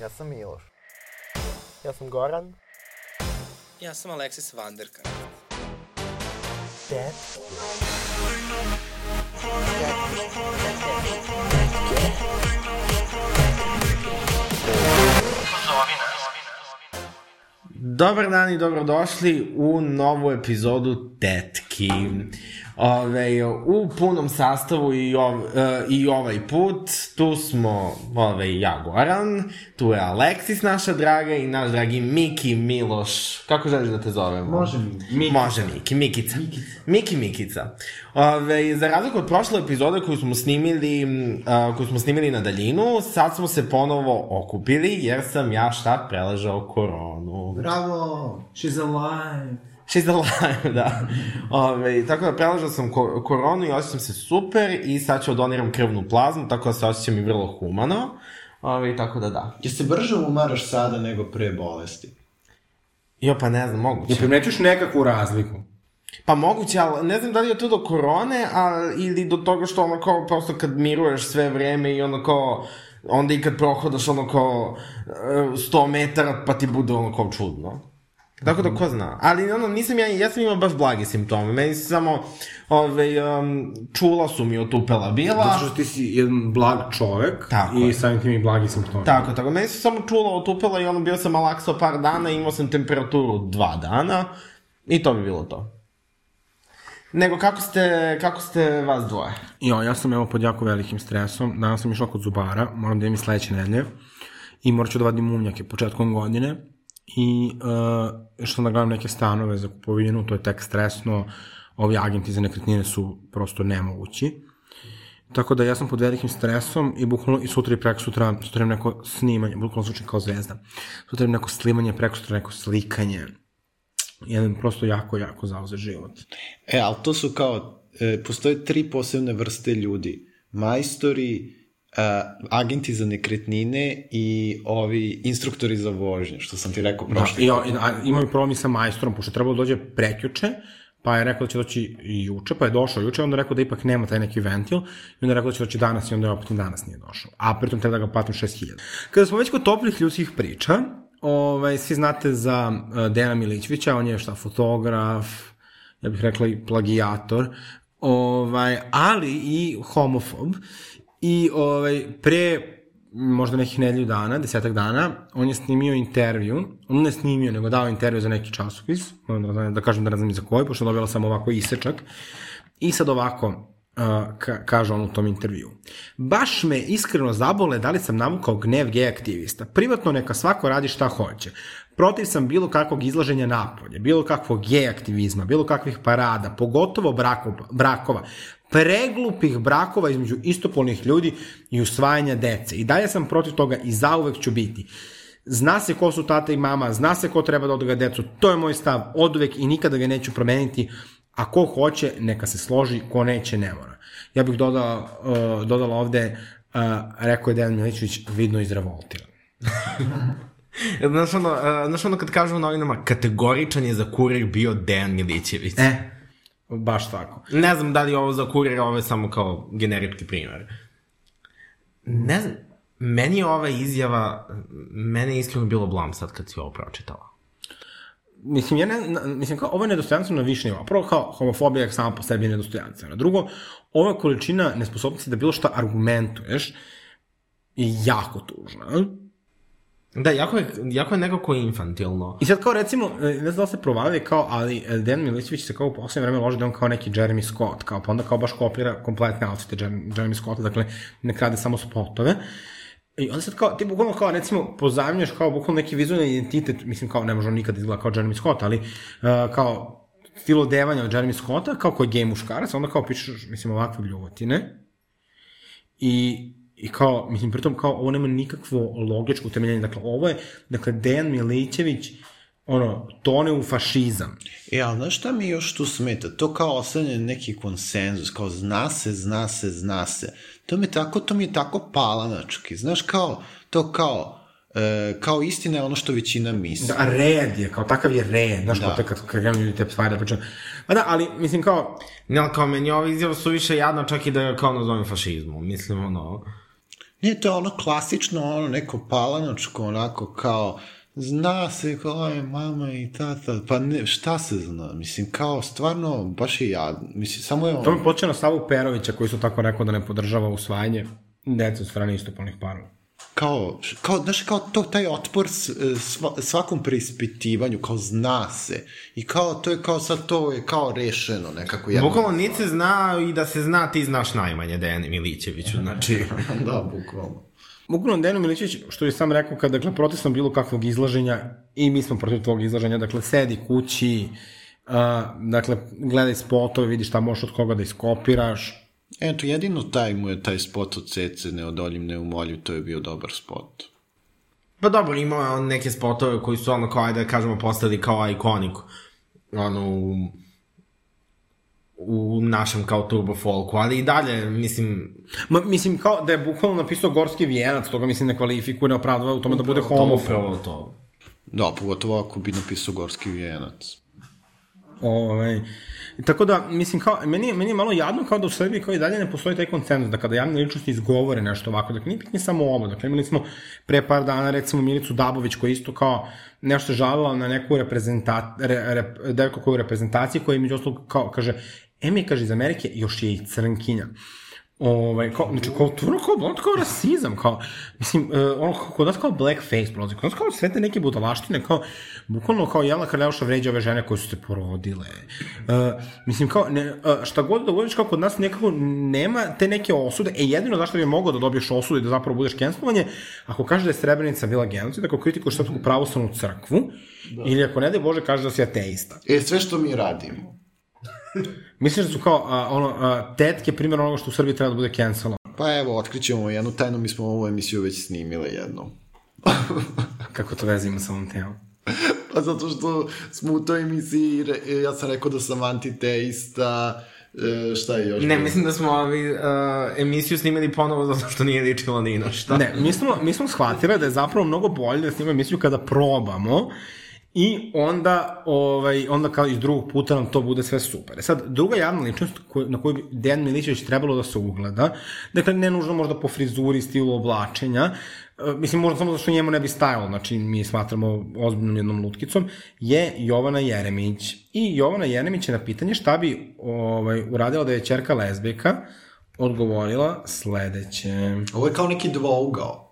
Ja sam Miloš. Ja sam Goran. Ja sam Aleksis Vanderka. Dad. Dobar dan i dobrodošli u novu epizodu Tetki. Ove, u punom sastavu i, ov, uh, i ovaj put, tu smo ove, ja Goran, tu je Aleksis naša draga i naš dragi Miki Miloš. Kako želiš da te zovemo? Može mi. Miki. Može Miki, Mikica. Mikica. Miki Mikica. Ove, za razliku od prošle epizode koju smo snimili, uh, koju smo snimili na daljinu, sad smo se ponovo okupili jer sam ja šta preležao koronu. Bravo, she's alive. She's alive, da. Ove, tako da prelažao sam ko koronu i osjećam se super i sad ću doniram krvnu plazmu, tako da se osjećam i vrlo humano. Ove, tako da da. Je se brže umaraš sada nego pre bolesti? Jo, pa ne znam, moguće. Ne primećuš nekakvu razliku? Pa moguće, ali ne znam da li je to do korone, a, ili do toga što ono kao prosto kad miruješ sve vreme i ono kao onda i kad prohodaš ono kao 100 metara pa ti bude ono kao čudno. Tako da ko zna. Ali ono, nisam ja, ja sam imao baš blagi simptome. Meni se samo, ove, um, čula su mi otupela bila. Zato što ti si jedan blag čovek Tako i je. samim tim i blagi simptomi. Tako, tako. Meni se samo čula otupela i ono, bio sam malaksao par dana i imao sam temperaturu dva dana. I to bi bilo to. Nego, kako ste, kako ste vas dvoje? Jo, ja sam evo pod jako velikim stresom. Danas sam išao kod zubara, moram da idem i sledeće nedelje. I morat ću da vadim umnjake početkom godine. I uh, što da gledam neke stanove za kupovinu, to je tek stresno. Ovi agenti za nekretnine su prosto nemogući. Tako da ja sam pod velikim stresom i bukvalno i sutra i preko sutra, sutra neko snimanje, bukvalno slučaj kao zvezda. Sutra neko slimanje, preko sutra neko slikanje. Jedan prosto jako, jako zauzet život. E, ali to su kao, e, postoje tri posebne vrste ljudi. Majstori, e, agenti za nekretnine i ovi instruktori za vožnju, što sam ti rekao Da, prošli. i, i, a, imam problem i sa majstorom, pošto je trebalo da dođe prekjuče, pa je rekao da će doći juče, pa je došao juče, onda je rekao da ipak nema taj neki ventil, i onda je rekao da će doći danas i onda je opet i danas nije došao. A pritom treba da ga platim 6000. Kada smo već kod toplih ljudskih priča, ovaj, svi znate za uh, Dejana Milićevića, on je šta, fotograf, ja bih rekla i plagijator, ovaj, ali i homofob. I ovaj, pre možda nekih nedelju dana, desetak dana, on je snimio intervju, on ne snimio, nego dao intervju za neki časopis, da, da kažem da ne znam za koji, pošto dobila sam ovako isečak. I sad ovako, uh, ka, kaže on u tom intervju. Baš me iskreno zabole da li sam navukao gnev gej aktivista. Privatno neka svako radi šta hoće. Protiv sam bilo kakvog izlaženja napolje, bilo kakvog gej aktivizma, bilo kakvih parada, pogotovo brakova, brakova preglupih brakova između istopolnih ljudi i usvajanja dece. I dalje sam protiv toga i zauvek ću biti. Zna se ko su tata i mama, zna se ko treba da odga decu, to je moj stav od uvek i nikada ga neću promeniti, a ko hoće, neka se složi, ko neće, ne mora. Ja bih dodala, uh, dodala ovde, uh, rekao je Dejan Milićević, vidno izrevoltiran. Znaš ono, uh, znaš ono kad kažu u novinama, kategoričan je za kurir bio Dejan Milićević. E, baš tako. Ne znam da li je ovo za kurir, ovo je samo kao generički primjer. Ne znam, meni je ova izjava, mene je iskreno bilo blam sad kad si ovo pročitala. mislim, ja ne, na, mislim, kao, ovo je nedostojanstveno na više nivo. Prvo, kao, homofobija je sama po sebi nedostojanstvena. Drugo, ova količina nesposobnosti da bilo šta argumentuješ je jako tužna. Da, jako je, jako je nekako infantilno. I sad kao recimo, e, ne znam da se provalili kao, ali e, Dejan Milićević se kao u poslednje vreme loži da on kao neki Jeremy Scott, kao, pa onda kao baš kopira kompletne outfite Jeremy, Scotta, dakle ne krade samo spotove. I onda sad kao, ti bukvalno kao recimo pozajemljaš kao bukvalno neki vizualni identitet, mislim kao ne može nikad izgleda kao Jeremy Scott, ali uh, kao stil odevanja od Jeremy Scotta, kao koji je gej muškarac, onda kao pišeš, mislim, ovakve bljuvotine. I, i kao, mislim, pritom kao ovo nema nikakvo logičko utemeljenje. Dakle, ovo je, dakle, Dejan Milićević, ono, tone u fašizam. E, ali znaš šta mi još tu smeta? To kao ostane neki konsenzus, kao zna se, zna se, zna se. To mi je tako, to mi je tako palanački. Znaš, kao, to kao, e, kao istina je ono što većina misli. Da, red je, kao takav je red, znaš, Da. kao kad, kad krenu ljudi te stvari da pričam. Ma da, ali, mislim, kao, Ne, ali kao meni ova izjava su više jadna čak i da je kao nazovem fašizmu. Mislim, ono... Nije, to ono klasično, ono neko palanočko, onako kao, zna se ko je mama i tata, pa ne, šta se zna, mislim, kao, stvarno, baš je jadno, mislim, samo je ono... To mi počne na Savu Perovića koji su tako rekao da ne podržava usvajanje dece od strane istopolnih parova. Kao, kao, znaš, kao to, taj otpor svakom preispitivanju, kao zna se. I kao, to je kao sad, to je kao rešeno nekako. Jedno... Bukvalno niti se zna i da se zna ti znaš najmanje Dejane Milićeviću, znači... da, bukvalno. Bukvalno Deno Milićević, što je sam rekao, kad dakle, protiv sam bilo kakvog izlaženja, i mi smo protiv tvog izlaženja, dakle, sedi kući, uh, dakle, gledaj spotove, vidi šta možeš od koga da iskopiraš, Eto, jedino taj mu je taj spot od Cece, neodoljim, neumoljiv, to je bio dobar spot. Pa dobro, imao je on neke spotove koji su ono kao, ajde da kažemo, postali kao ikonik. Ono, u, u našem kao turbo folku, ali i dalje, mislim, Ma, mislim, kao da je bukvalno napisao Gorski vijenac, toga mislim ne kvalifikuje, ne opravdava u tome da bude homofob. upravo to. Da, pogotovo ako bi napisao Gorski vijenac. Ovaj, tako da, mislim, kao, meni, meni je malo jadno kao da u Srbiji kao i dalje ne postoji taj koncenzus, da kada javne ličnosti izgovore nešto ovako, dakle, nije pitanje samo ovo, dakle, imali smo pre par dana, recimo, Milicu Dabović, koja isto kao nešto žalila na neku reprezenta, re, re, devojku koja je u reprezentaciji, koja je među ostalog, kao, kaže, em je, kaže, iz Amerike, još je i crnkinja. Ovaj, kao, znači, kao, to kao, ono kao rasizam, kao, mislim, uh, ono, kao, kod nas kao blackface prolazi, kod nas kao sve te neke budalaštine, kao, bukvalno kao Jelena Karleuša vređa ove žene koje su se porodile. Uh, mislim, kao, ne, uh, šta god da uvodiš, kao kod nas nekako nema te neke osude, e, jedino zašto bi mogao da dobiješ osudu i da zapravo budeš cancelovanje, ako kaže da je Srebrenica bila genocid, ako kritikuješ srpsku pravoslavnu crkvu, da. ili ako ne daj Bože kaže da si ateista. E, sve što mi radimo. Misliš da su kao, a, ono, a, tetke primjer onoga što u Srbiji treba da bude cancelo? Pa evo, otkrićemo jednu tajnu, mi smo ovu emisiju već snimile jednom. Kako to veze ima sa ovom temom? Pa zato što smo u toj emisiji, re- ja sam rekao da sam antiteista, e, šta je još? Ne, bilo? mislim da smo ovi, uh, emisiju snimili ponovo zato što nije ličilo ni na šta. Ne, mi smo, mi smo shvatili da je zapravo mnogo bolje da snimamo emisiju kada probamo i onda, ovaj, onda kao iz drugog puta nam to bude sve super. E sad, druga javna ličnost na koju bi Dejan Milićević trebalo da se ugleda, dakle, ne nužno možda po frizuri, stilu oblačenja, e, mislim, možda samo zato što njemu ne bi stajalo, znači mi smatramo ozbiljnom jednom lutkicom, je Jovana Jeremić. I Jovana Jeremić je na pitanje šta bi ovaj, uradila da je čerka lezbijka, odgovorila sledeće. Ovo je kao neki dvougao.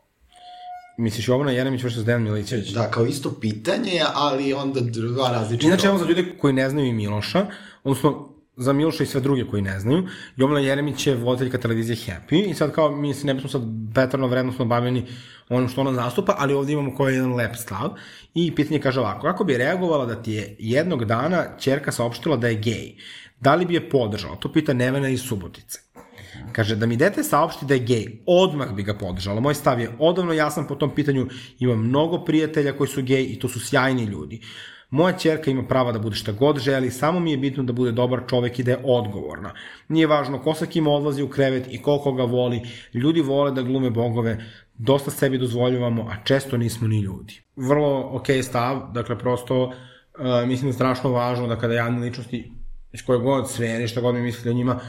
Misliš Jovana Jeremić versus Dejan Milićević? Da, kao isto pitanje, ali onda dva različita. Inače, evo za ljude koji ne znaju i Miloša, odnosno za Miloša i sve druge koji ne znaju, Jovana Jeremić je voditeljka televizije Happy i sad kao mi se ne bismo sad vetarno vrednostno bavljeni onom što ona zastupa, ali ovdje imamo koji je jedan lep stav i pitanje kaže ovako, kako bi reagovala da ti je jednog dana čerka saopštila da je gej? Da li bi je podržala? To pita Nevena iz Subotice. Kaže, da mi dete saopšti da je gej, odmah bi ga podržala. Moj stav je odavno jasan po tom pitanju, imam mnogo prijatelja koji su gej i to su sjajni ljudi. Moja čerka ima prava da bude šta god želi, samo mi je bitno da bude dobar čovek i da je odgovorna. Nije važno ko sa kim odlazi u krevet i koliko ga voli. Ljudi vole da glume bogove, dosta sebi dozvoljavamo, a često nismo ni ljudi. Vrlo ok stav, dakle prosto uh, mislim da je strašno važno da kada javne ličnosti iz koje god sfere, šta god mi misli o njima,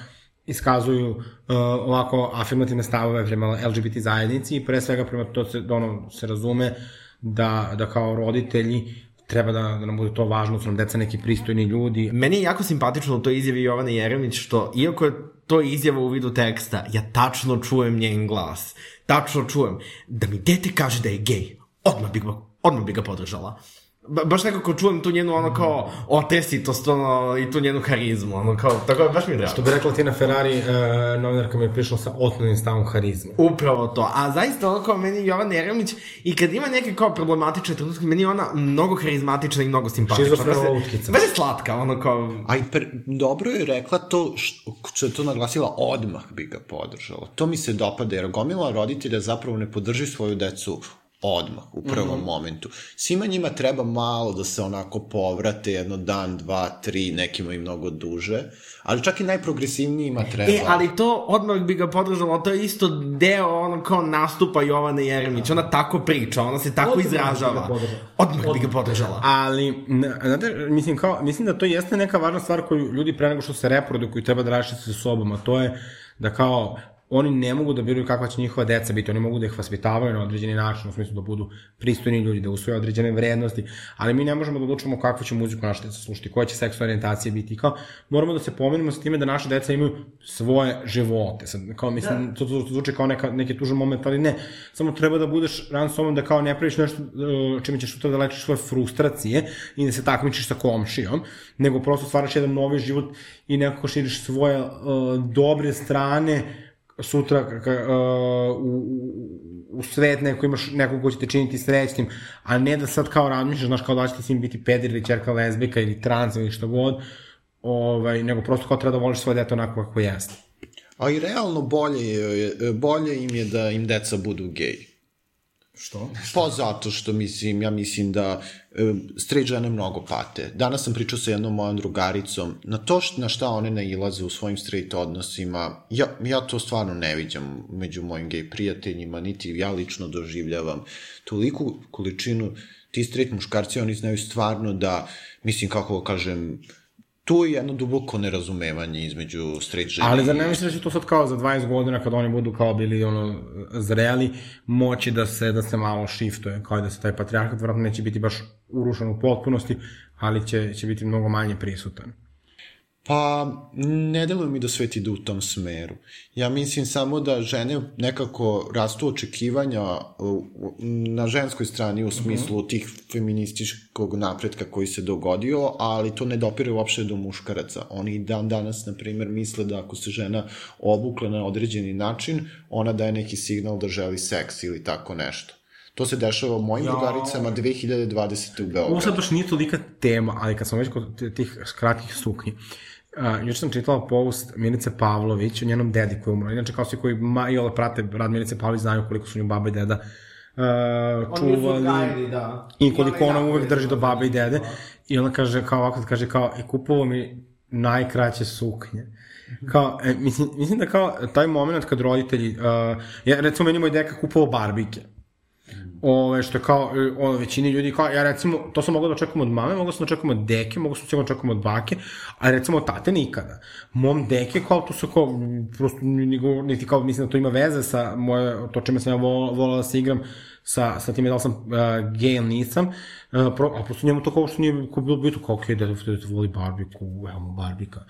iskazuju uh, ovako afirmativne stavove prema LGBT zajednici i pre svega prema to se, da ono, se razume da, da kao roditelji treba da, da nam bude to važno, da su nam deca neki pristojni ljudi. Meni je jako simpatično u toj izjavi Jovane Jeremić što, iako je to izjava u vidu teksta, ja tačno čujem njen glas. Tačno čujem. Da mi dete kaže da je gej, odmah bi ga, odmah bi ga podržala. Ba, baš nekako čujem tu njenu ono kao otesitost ono, i tu njenu harizmu, ono kao, tako baš mi je drago. Što bi rekla Tina Ferrari, uh, novinarka mi je prišla sa otmenim stavom harizma. Upravo to. A zaista ono kao meni Jovan Jeremić i kad ima neke kao problematične trenutke, meni je ona mnogo harizmatična i mnogo simpatična. Je- lutkica. Baš je slatka, ono kao... A i pre, dobro je rekla to, što, što je to naglasila, odmah bi ga podržala. To mi se dopada, jer gomila roditelja zapravo ne podrži svoju decu odmah, u prvom mm -hmm. momentu. Svima njima treba malo da se onako povrate, jedno dan, dva, tri, nekima i mnogo duže, ali čak i najprogresivnijima treba. E, ali to odmah bi ga podržala, to je isto deo ono kao nastupa Jovane Jeremić. Ona tako priča, ona se tako Odmah bi izražava. podržala. Odmah bi ga podržala. Ali, znate, mislim, kao, mislim da to jeste neka važna stvar koju ljudi pre nego što se reprodukuju treba da rašite sa sobom, a to je da kao oni ne mogu da biraju kakva će njihova deca biti, oni mogu da ih vaspitavaju na određeni način, u smislu da budu pristojni ljudi, da usvoje određene vrednosti, ali mi ne možemo da odlučimo kakvu će muziku naša deca slušati, koja će seksualna orijentacija biti, kao moramo da se pomenimo sa time da naše deca imaju svoje živote, sad, kao mislim, da. to, to, to zvuči kao neka, neki tužan moment, ali ne, samo treba da budeš ran sobom da kao ne praviš nešto uh, čime ćeš sutra da lečiš svoje frustracije i da se takmičiš sa komšijom, nego prosto stvaraš jedan novi život i nekako širiš svoje uh, dobre strane, sutra ka, uh, u, u svet neko imaš nekog ko će te činiti srećnim, a ne da sad kao razmišljaš, znaš, kao da će ti sin biti peder ili čerka lesbika ili trans ili što god, ovaj, nego prosto kao treba da voliš svoje dete onako kako jeste. A i realno bolje, je, bolje im je da im deca budu geji. Što? Pa zato što mislim, ja mislim da e, straight žene mnogo pate. Danas sam pričao sa jednom mojom drugaricom na to što, na šta one nailaze u svojim straight odnosima. Ja, ja to stvarno ne viđam među mojim gej prijateljima, niti ja lično doživljavam toliku količinu ti straight muškarci, oni znaju stvarno da, mislim, kako kažem, tu je jedno duboko nerazumevanje između straight žene. Ali zar ne misliš da će to sad kao za 20 godina kad oni budu kao bili ono zreli moći da se da se malo shiftuje kao da se taj patrijarhat vratno neće biti baš urušen u potpunosti, ali će će biti mnogo manje prisutan. Pa, ne deluje mi da svet ide u tom smeru. Ja mislim samo da žene nekako rastu očekivanja na ženskoj strani u smislu -huh. tih feminističkog napretka koji se dogodio, ali to ne dopire uopšte do muškaraca. Oni dan danas, na primer, misle da ako se žena obukla na određeni način, ona daje neki signal da želi seks ili tako nešto. To se dešava mojim ja. drugaricama 2020. u Beogradu. Ovo sad baš nije tolika tema, ali kad sam već kod tih kratkih suknji, Uh, juče sam čitala post Milice Pavlović o njenom dedi koji je umro. Inače, kao svi koji ma, i ole prate rad Milice Pavlović znaju koliko su nju baba i deda uh, čuvali. Gajili, da. I koliko ona uvek drži do babe i dede. I ona kaže, kao ovako, kaže kao, i kupovao mi najkraće suknje. Kao, e, mislim, mislim da kao taj moment kad roditelji, uh, ja, recimo meni moj deka kupovao barbike. Ove, što je kao, e, ono, većini ljudi, kao, ja recimo, to sam mogao da očekujem od mame, mogao sam da očekujem od deke, mogao sam da očekujem od bake, a recimo od tate nikada. Mom deke, kao, to su kao, prosto, niti kao, mislim da to ima veze sa moje, to čime sam ja volala, da se igram, sa, sa time da li sam uh, gay ili nisam, uh, pro, a prosto njemu to kao što nije ko bilo bito, kao, okej, okay, da, da, da voli barbiku, evo mu barbika.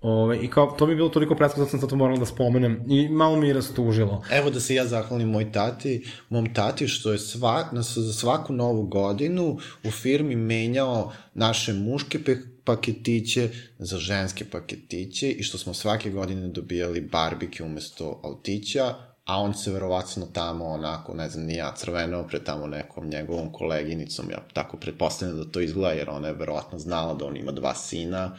Ove, I kao, to mi je bilo toliko presko, da sam sad to morala da spomenem i malo mi je rastužilo. Evo da se ja zahvalim moj tati, mom tati što je sva, na, za svaku novu godinu u firmi menjao naše muške pe, paketiće za ženske paketiće i što smo svake godine dobijali barbike umesto autića, a on se verovatno tamo onako, ne znam, nija crvenao pred tamo nekom njegovom koleginicom, ja tako pretpostavljam da to izgleda, jer ona je verovatno znala da on ima dva sina,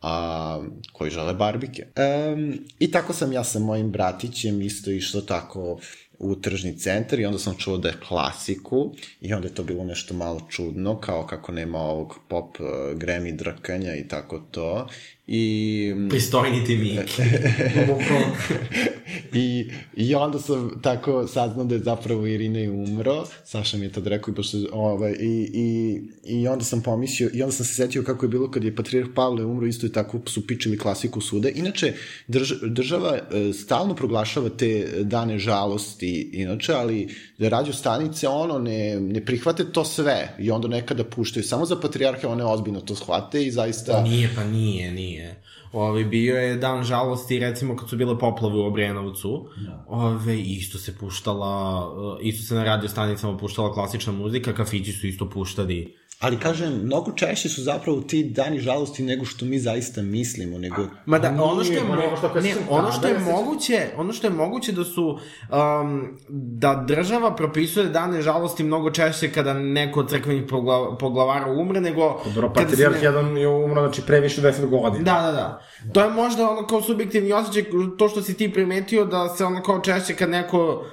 a, koji žele barbike. Um, I tako sam ja sa mojim bratićem isto išlo tako u tržni centar i onda sam čuo da je klasiku i onda je to bilo nešto malo čudno, kao kako nema ovog pop uh, Grammy drkanja i tako to. I... Pristojni ti Miki. I, I onda sam tako saznao da je zapravo Irina i umro, Saša mi je tad rekao i, pošto, ovaj, i, i, i onda sam pomislio, i onda sam se setio kako je bilo kad je Patriarh Pavle umro, isto je tako su pičili klasiku sude. Inače, drž, država e, stalno proglašava te dane žalosti, inače, ali da radio stanice, ono, ne, ne prihvate to sve i onda nekada puštaju. Samo za Patriarhe one ozbiljno to shvate i zaista... Pa nije, pa nije, nije. Ove, bio je dan žalosti, recimo, kad su bile poplave u Obrenovcu. Da. Ove, isto se puštala, isto se na radio stanicama puštala klasična muzika, kafići su isto puštali Ali kažem, mnogo češće su zapravo ti dani žalosti nego što mi zaista mislimo, nego... Ma da, ono što je, mo... ne, ono što je moguće, ono što je moguće da su, um, da država propisuje dane žalosti mnogo češće kada neko od crkvenih poglavara umre, nego... Dobro, patrijarh ne... jedan je umro, znači pre više deset godina. Da, da, da. To je možda ono kao subjektivni osjećaj, to što si ti primetio, da se ono kao češće kad neko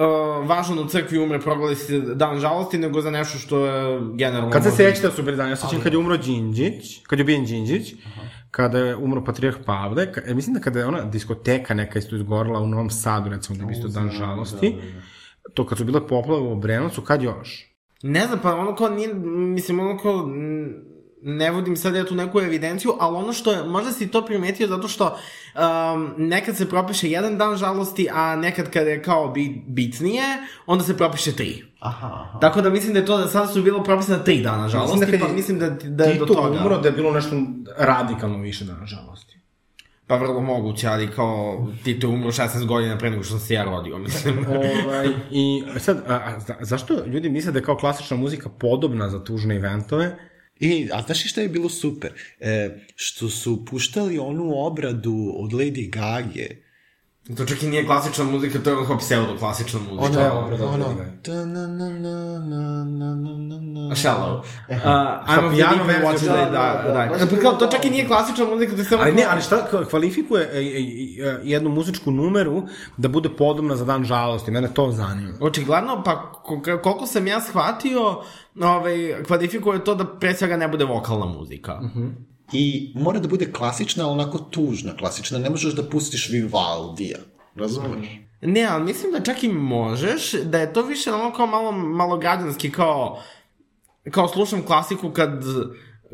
uh, važno da u crkvi umre proglasi dan žalosti, nego za nešto što je generalno... Kad se sećate da su bili dan, ja sećam kad je umro Đinđić, kad je ubijen Đinđić, Aha. kada je umro Patrijarh Pavle, ka, mislim da kada je ona diskoteka neka isto izgorila u Novom Sadu, recimo da bi isto dan žalosti, da, da, da. to kad su bile poplave u Obrenovcu, kad još? Ne znam, pa ono kao nije, mislim, ono kao, ne vodim sad ja tu neku evidenciju, ali ono što je, možda si to primetio zato što um, nekad se propiše jedan dan žalosti, a nekad kad je kao bit, bitnije, onda se propiše tri. Aha, aha. Tako da mislim da je to da sad su bilo propisane tri dana žalosti, Mislim da pa mislim da, da je do Tito toga. umro da je bilo nešto radikalno više dana žalosti. Pa vrlo moguće, ali kao Tito je umro 16 godina pre nego što sam se ja rodio, mislim. ovaj, I sad, a, a, za- zašto ljudi misle da je kao klasična muzika podobna za tužne eventove? I, a znaš šta je bilo super? E, što su puštali onu obradu od Lady Gage, To čak i nije klasična muzika, to je onako pseudo klasična muzika. Ono, je obrada ono, da, na, na, na, na, na, na, na, A shallow. Uh, I'm a piano version, da, da, da. Pa kao, to čak i nije klasična muzika, Da samo... Ali ne, ali šta kvalifikuje e, e, e, jednu muzičku numeru da bude podobna za dan žalosti? Mene to zanima. Očigledno, pa koliko sam ja shvatio, ovaj, kvalifikuje to da pre svega ne bude vokalna muzika. I mora da bude klasična, ali onako tužna klasična. Ne možeš da pustiš Vivaldija. Razumeš? Ne, ali mislim da čak i možeš, da je to više ono kao malo, malo građanski, kao, kao slušam klasiku kad,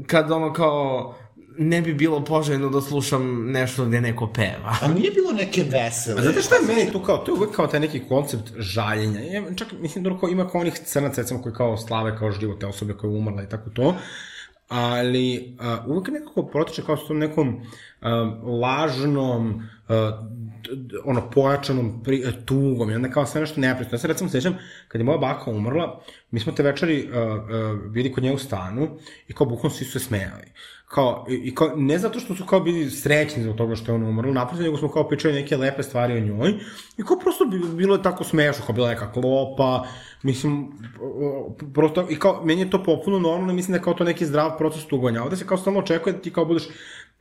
kad ono kao ne bi bilo poželjno da slušam nešto gde neko peva. A nije bilo neke vesele. A znate šta je meni tu kao, to je uvek kao taj neki koncept žaljenja. Ja, čak, mislim, da kao ima kao onih crnaca, recimo, koji kao slave kao život te osobe koja je umrla i tako to. Ali a, uvek nekako protiče kao s tom nekom a, lažnom, a, ono, pojačanom pri, a, tugom i onda kao sve nešto neprijatno. Ja se recimo sećam, kad je moja baka umrla, mi smo te večeri a, a, bili kod nje u stanu i kao bukvalno svi su se smejali kao, i, kao, ne zato što su kao bili srećni zbog toga što je ona umrla, naprotiv, nego smo kao pričali neke lepe stvari o njoj, i kao prosto bi, bilo je tako smešno, kao bila neka klopa, mislim, prosto, i kao, meni je to popuno normalno, mislim da je kao to neki zdrav proces tuganja, ovde se kao stalno očekuje da ti kao budeš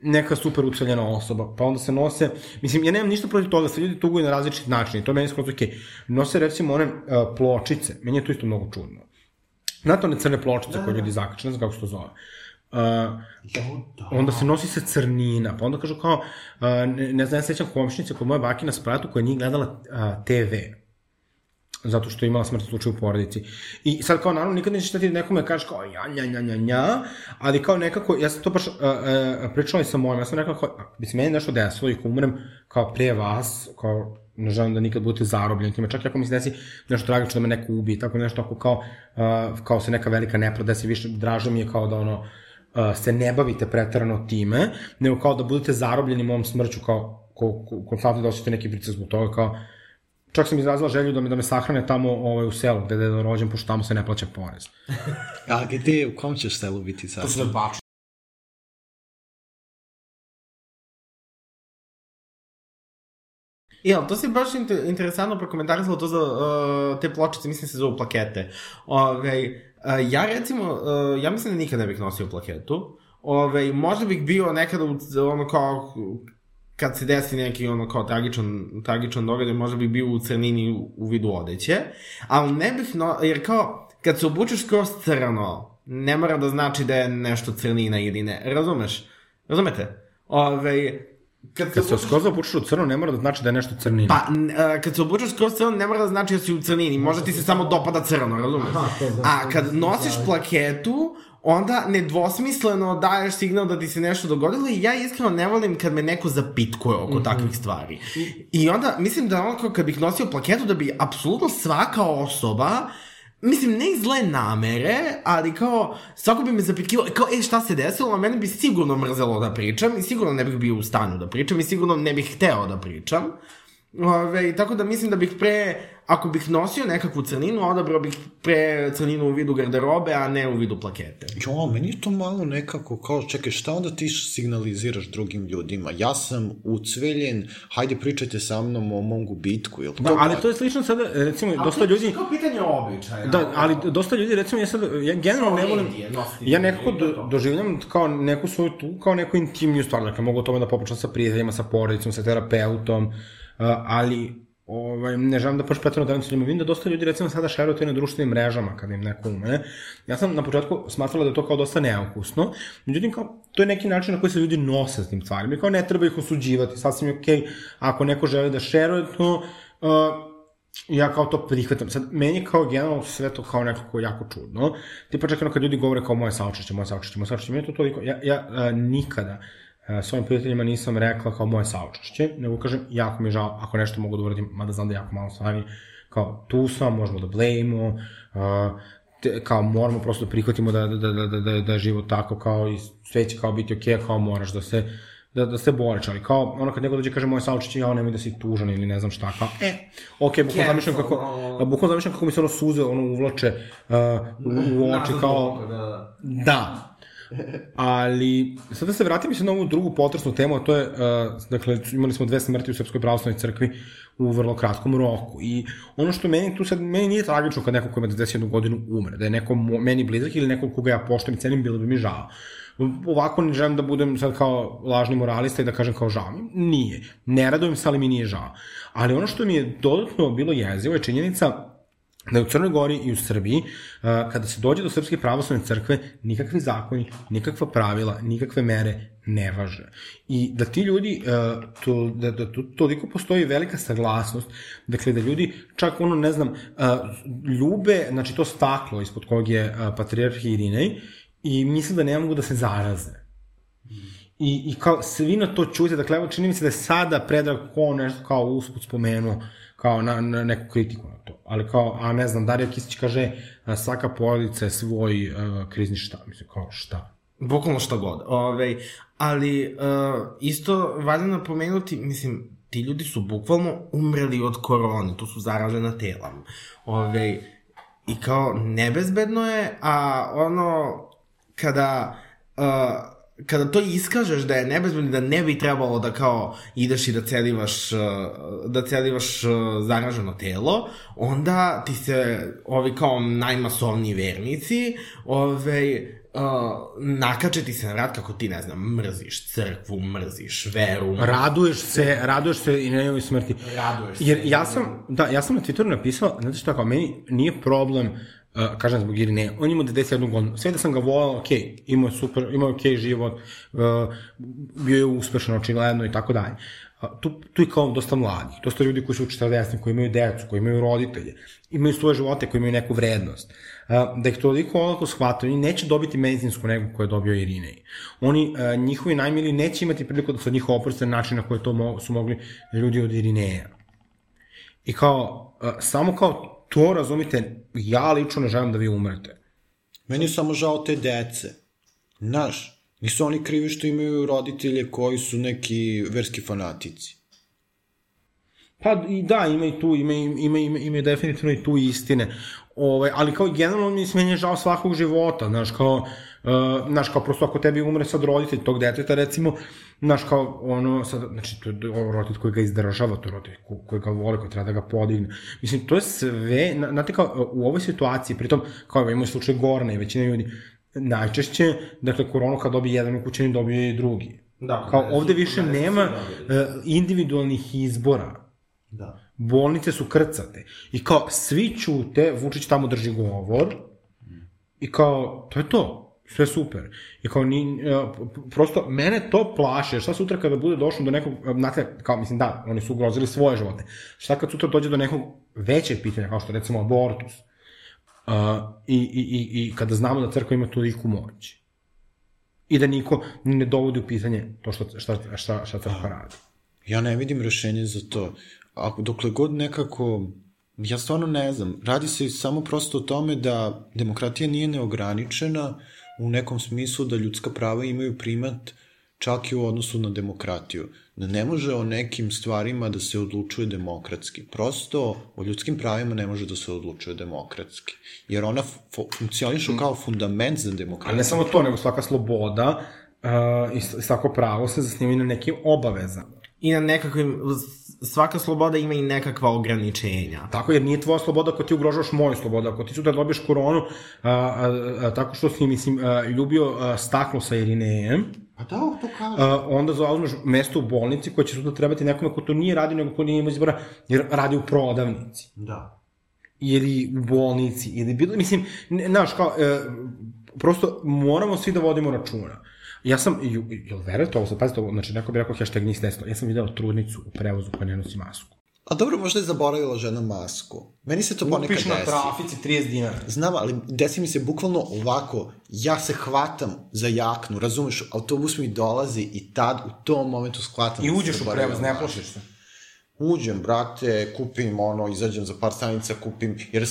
neka super uceljena osoba, pa onda se nose, mislim, ja nemam ništa protiv toga, sve ljudi tuguju na različit način, i to je meni skroz okej. Nose, recimo, one uh, pločice, meni je to isto mnogo čudno. Znate one crne pločice koje ljudi zakače, ne znam kako se to zove. Uh, onda se nosi se crnina, pa onda kažu kao, uh, ne, ne znam, ja sećam komšnice kod moje baki na spratu koja nije gledala uh, TV zato što je imala smrtni slučaj u porodici. I sad kao naravno nikad nećeš da ti nekome kažeš kao ja, nja, nja, nja, nja, ali kao nekako, ja sam to baš uh, uh, pričala i sa mojom, ja sam rekla kao, bi se meni nešto desilo i ako umrem kao pre vas, kao ne želim da nikad budete zarobljeni time, čak i ako mi se desi nešto tragično da me neko ubije, tako nešto ako kao, uh, kao se neka velika nepravda desi, više draže mi je kao da ono, se ne bavite pretarano time, nego kao da budete zarobljeni mom smrću, kao ko, ko, konstantno da osjetite neki pricak zbog toga, kao Čak sam izrazila želju da me, da me sahrane tamo ovaj, u selu, gde je rođen, pošto tamo se ne plaća porez. A gde, u kom ćeš selu biti sad? bačno. I, ali to si baš inter, interesantno prokomentarisalo to za uh, te pločice, mislim se zovu plakete. Ove, uh, ja recimo, ja mislim da nikad ne bih nosio plaketu. Ove, možda bih bio nekada u, ono kao kad se desi neki ono kao tragičan, tragičan događaj, možda bih bio u crnini u, vidu odeće, ali ne bih, no, jer kao, kad se obučeš skroz crno, ne mora da znači da je nešto crnina ili ne, razumeš? Razumete? Ove, kad, Kad se obučeš- skroz opučiš u crno, ne mora da znači da je nešto crnina. Pa, a, kad se obučeš skroz crno, ne mora da znači da si u crnini, možda ti se samo dopada crno, razumeš? A kad nosiš plaketu, onda nedvosmisleno daješ signal da ti se nešto dogodilo i ja iskreno ne volim kad me neko zapitkuje oko takvih stvari. I onda, mislim da ono kao kad bih nosio plaketu, da bi apsolutno svaka osoba Mislim, ne iz zle namere, ali kao, svako bi me zapitkivao, kao, e, šta se desilo, a mene bi sigurno mrzelo da pričam i sigurno ne bih bio u stanju da pričam i sigurno ne bih hteo da pričam. Ove, tako da mislim da bih pre, ako bih nosio nekakvu crninu, odabrao bih pre crninu u vidu garderobe, a ne u vidu plakete. Jo, meni je to malo nekako kao, čekaj, šta onda ti signaliziraš drugim ljudima? Ja sam ucveljen, hajde pričajte sa mnom o mom gubitku, jel to? Da, ali to je slično sada, recimo, dosta ljudi... Kao pitanje običaja. Da, ali dosta ljudi, recimo, ja sad, ja generalno ne volim, ja nekako do, doživljam kao neku svoju tu, kao neku intimniju stvar, dakle, mogu o tome da popričam sa prijateljima, sa porodicom, sa terapeutom, ali ovaj, ne želim da baš pretredno dajem sa ljudima. Vidim da dosta ljudi recimo sada šeruju to na društvenim mrežama kada im neko umre. Ja sam na početku smatrala da je to kao dosta neukusno. Međutim, kao, to je neki način na koji se ljudi nose s tim stvarima. I kao ne treba ih osuđivati. Sasvim je okej okay, ako neko želi da šeruje to, uh, ja kao to prihvatam. Sad, meni kao generalno sve to kao nekako jako čudno. Tipa čak kad ljudi govore kao moje saučešće, moje saučešće, moje saučešće, meni to toliko, ja, ja a, nikada svojim prijateljima nisam rekla kao moje saučešće, nego kažem, jako mi je žao ako nešto mogu da uradim, mada znam da jako malo stvari, kao tu sam, možemo da blejimo, a, te, kao moramo prosto da prihvatimo da, da, da, da, da, da je život tako kao i sve će kao biti okej, okay, kao moraš da se da, da se boriš, ali kao, ono kad neko dođe kaže moje saučešće, ja nemoj da si tužan ili ne znam šta, kao, e, okej, okay, bukvalno zamišljam kako, bukvalno zamišljam kako mi se ono suze, ono uvlače uh, u, u oči, kao, da. Ali sad da se vratim se na ovu drugu potresnu temu, a to je, uh, dakle, imali smo dve smrti u Srpskoj pravoslavnoj crkvi u vrlo kratkom roku i ono što meni tu sad, meni nije tragično kad neko ko ima 21 godinu umre, da je neko meni blizak ili neko koga ja poštojem i cenim, bilo bi mi žao ovako ne želim da budem sad kao lažni moralista i da kažem kao žao mi. Nije. Ne radujem se, ali mi nije žao. Ali ono što mi je dodatno bilo jezivo je činjenica da u Crnoj Gori i u Srbiji, kada se dođe do Srpske pravoslavne crkve, nikakvi zakoni, nikakva pravila, nikakve mere ne važe. I da ti ljudi, to, da, da to, toliko postoji velika saglasnost, dakle da ljudi čak ono, ne znam, ljube, znači to staklo ispod kog je patrijarh Irinej i misle da ne mogu da se zaraze. I, i kao svi na to čute, dakle, evo čini mi se da je sada Predrag Ko nešto kao usput spomenuo, kao na, na neku kritiku na to. Ali kao, a ne znam, Darija Kisić kaže, svaka porodica je svoj uh, krizni šta, mislim, kao šta. Bukvalno šta god. Ove, ali uh, isto valja napomenuti, mislim, ti ljudi su bukvalno umreli od korone, to su zaražena tela. Ove, I kao, nebezbedno je, a ono, kada uh, kada to iskažeš da je nebezbedno da ne bi trebalo da kao ideš i da celivaš uh, da celivaš uh, zaraženo telo, onda ti se ovi kao najmasovniji vernici, ove uh, nakače ti se na rad kako ti, ne znam, mrziš crkvu, mrziš veru. Raduješ se, raduješ se i na smrti. Raduješ se. Jer ja sam, da, ja sam na Twitteru napisao, znate šta, kao meni nije problem kažem zbog Irine, on ima 91 godinu, sve da sam ga volao, ok, imao je super, imao je ok život, uh, bio je uspešan očigledno i tako dalje. Tu, tu je kao dosta mladih, dosta ljudi koji su u 40, koji imaju decu, koji imaju roditelje, imaju svoje živote, koji imaju neku vrednost. Uh, da ih toliko olako shvataju, oni neće dobiti medicinsku negu koju je dobio Irinej. Oni, uh, njihovi najmili neće imati priliku da se od njih oproste na način na koji to mo su mogli ljudi od Irineja. I kao, uh, samo kao to razumite, ja lično ne želim da vi umrete. Meni je samo žao te dece. Znaš, nisu oni krivi što imaju roditelje koji su neki verski fanatici. Pa i da, ima i tu, ima, ima, ima, ima definitivno i tu istine. Ove, ali kao generalno mi je žao svakog života, znaš, kao, uh, znaš, kao prosto ako tebi umre sad roditelj tog deteta, recimo, znaš, kao ono, sad, znači, to je roditelj koji ga izdržava, to je roditelj koji ga voli, koji treba da ga podigne. Mislim, to je sve, znate, kao, u ovoj situaciji, pritom, kao imamo slučaj Gorna i većina ljudi, najčešće, dakle, koronu kad dobije jedan ukućeni, dobije i drugi. Da, kao, ovde više nema uh, individualnih izbora. Da bolnice su krcate. I kao, svi ćute, Vučić tamo drži govor, i kao, to je to, sve super. I kao, ni, prosto, mene to plaše, šta sutra kada bude došlo do nekog, znate, kao, mislim, da, oni su ugrozili svoje živote. Šta kad sutra dođe do nekog većeg pitanja, kao što recimo abortus, uh, i, i, i, i kada znamo da crkva ima toliko moć, i da niko ne dovodi u pitanje to što, šta, šta, šta crkva radi. Ja ne vidim rešenje za to ako dokle god nekako ja stvarno ne znam, radi se samo prosto o tome da demokratija nije neograničena u nekom smislu da ljudska prava imaju primat čak i u odnosu na demokratiju. Da ne može o nekim stvarima da se odlučuje demokratski. Prosto o ljudskim pravima ne može da se odlučuje demokratski. Jer ona funkcioniše mm. kao fundament za demokratiju. Ali ne samo to, nego svaka sloboda uh, i svako pravo se zasnivaju na nekim obavezama. I na nekakvim svaka sloboda ima i nekakva ograničenja. Tako, jer nije tvoja sloboda ako ti ugrožavaš moju slobodu. Ako ti su da dobiješ koronu a, a, a, tako što si, mislim, a, ljubio a, staklo sa Irinejem, Pa da, to kaže. A, onda zauzmeš mesto u bolnici koje će sutra trebati nekome ko to nije radi, nego ko nije imao izbora, jer radi u prodavnici. Da. Ili u bolnici, ili bilo, mislim, znaš, kao, e, prosto moramo svi da vodimo računa. Ja sam, jel verujete ovo, sad pazite ovo, znači neko bi rekao hashtag nisi desno, ja sam video trudnicu u prevozu koja ne nosi masku. A dobro, možda je zaboravila žena masku. Meni se to ponekad Kupiš desi. na trafici 30 dinara. Znam, ali desi mi se bukvalno ovako, ja se hvatam za jaknu, razumeš, autobus mi dolazi i tad u tom momentu shvatam I da uđeš u prevoz, ne plašiš se. Uđem, brate, kupim ono, izađem za par stanica, kupim, jer e,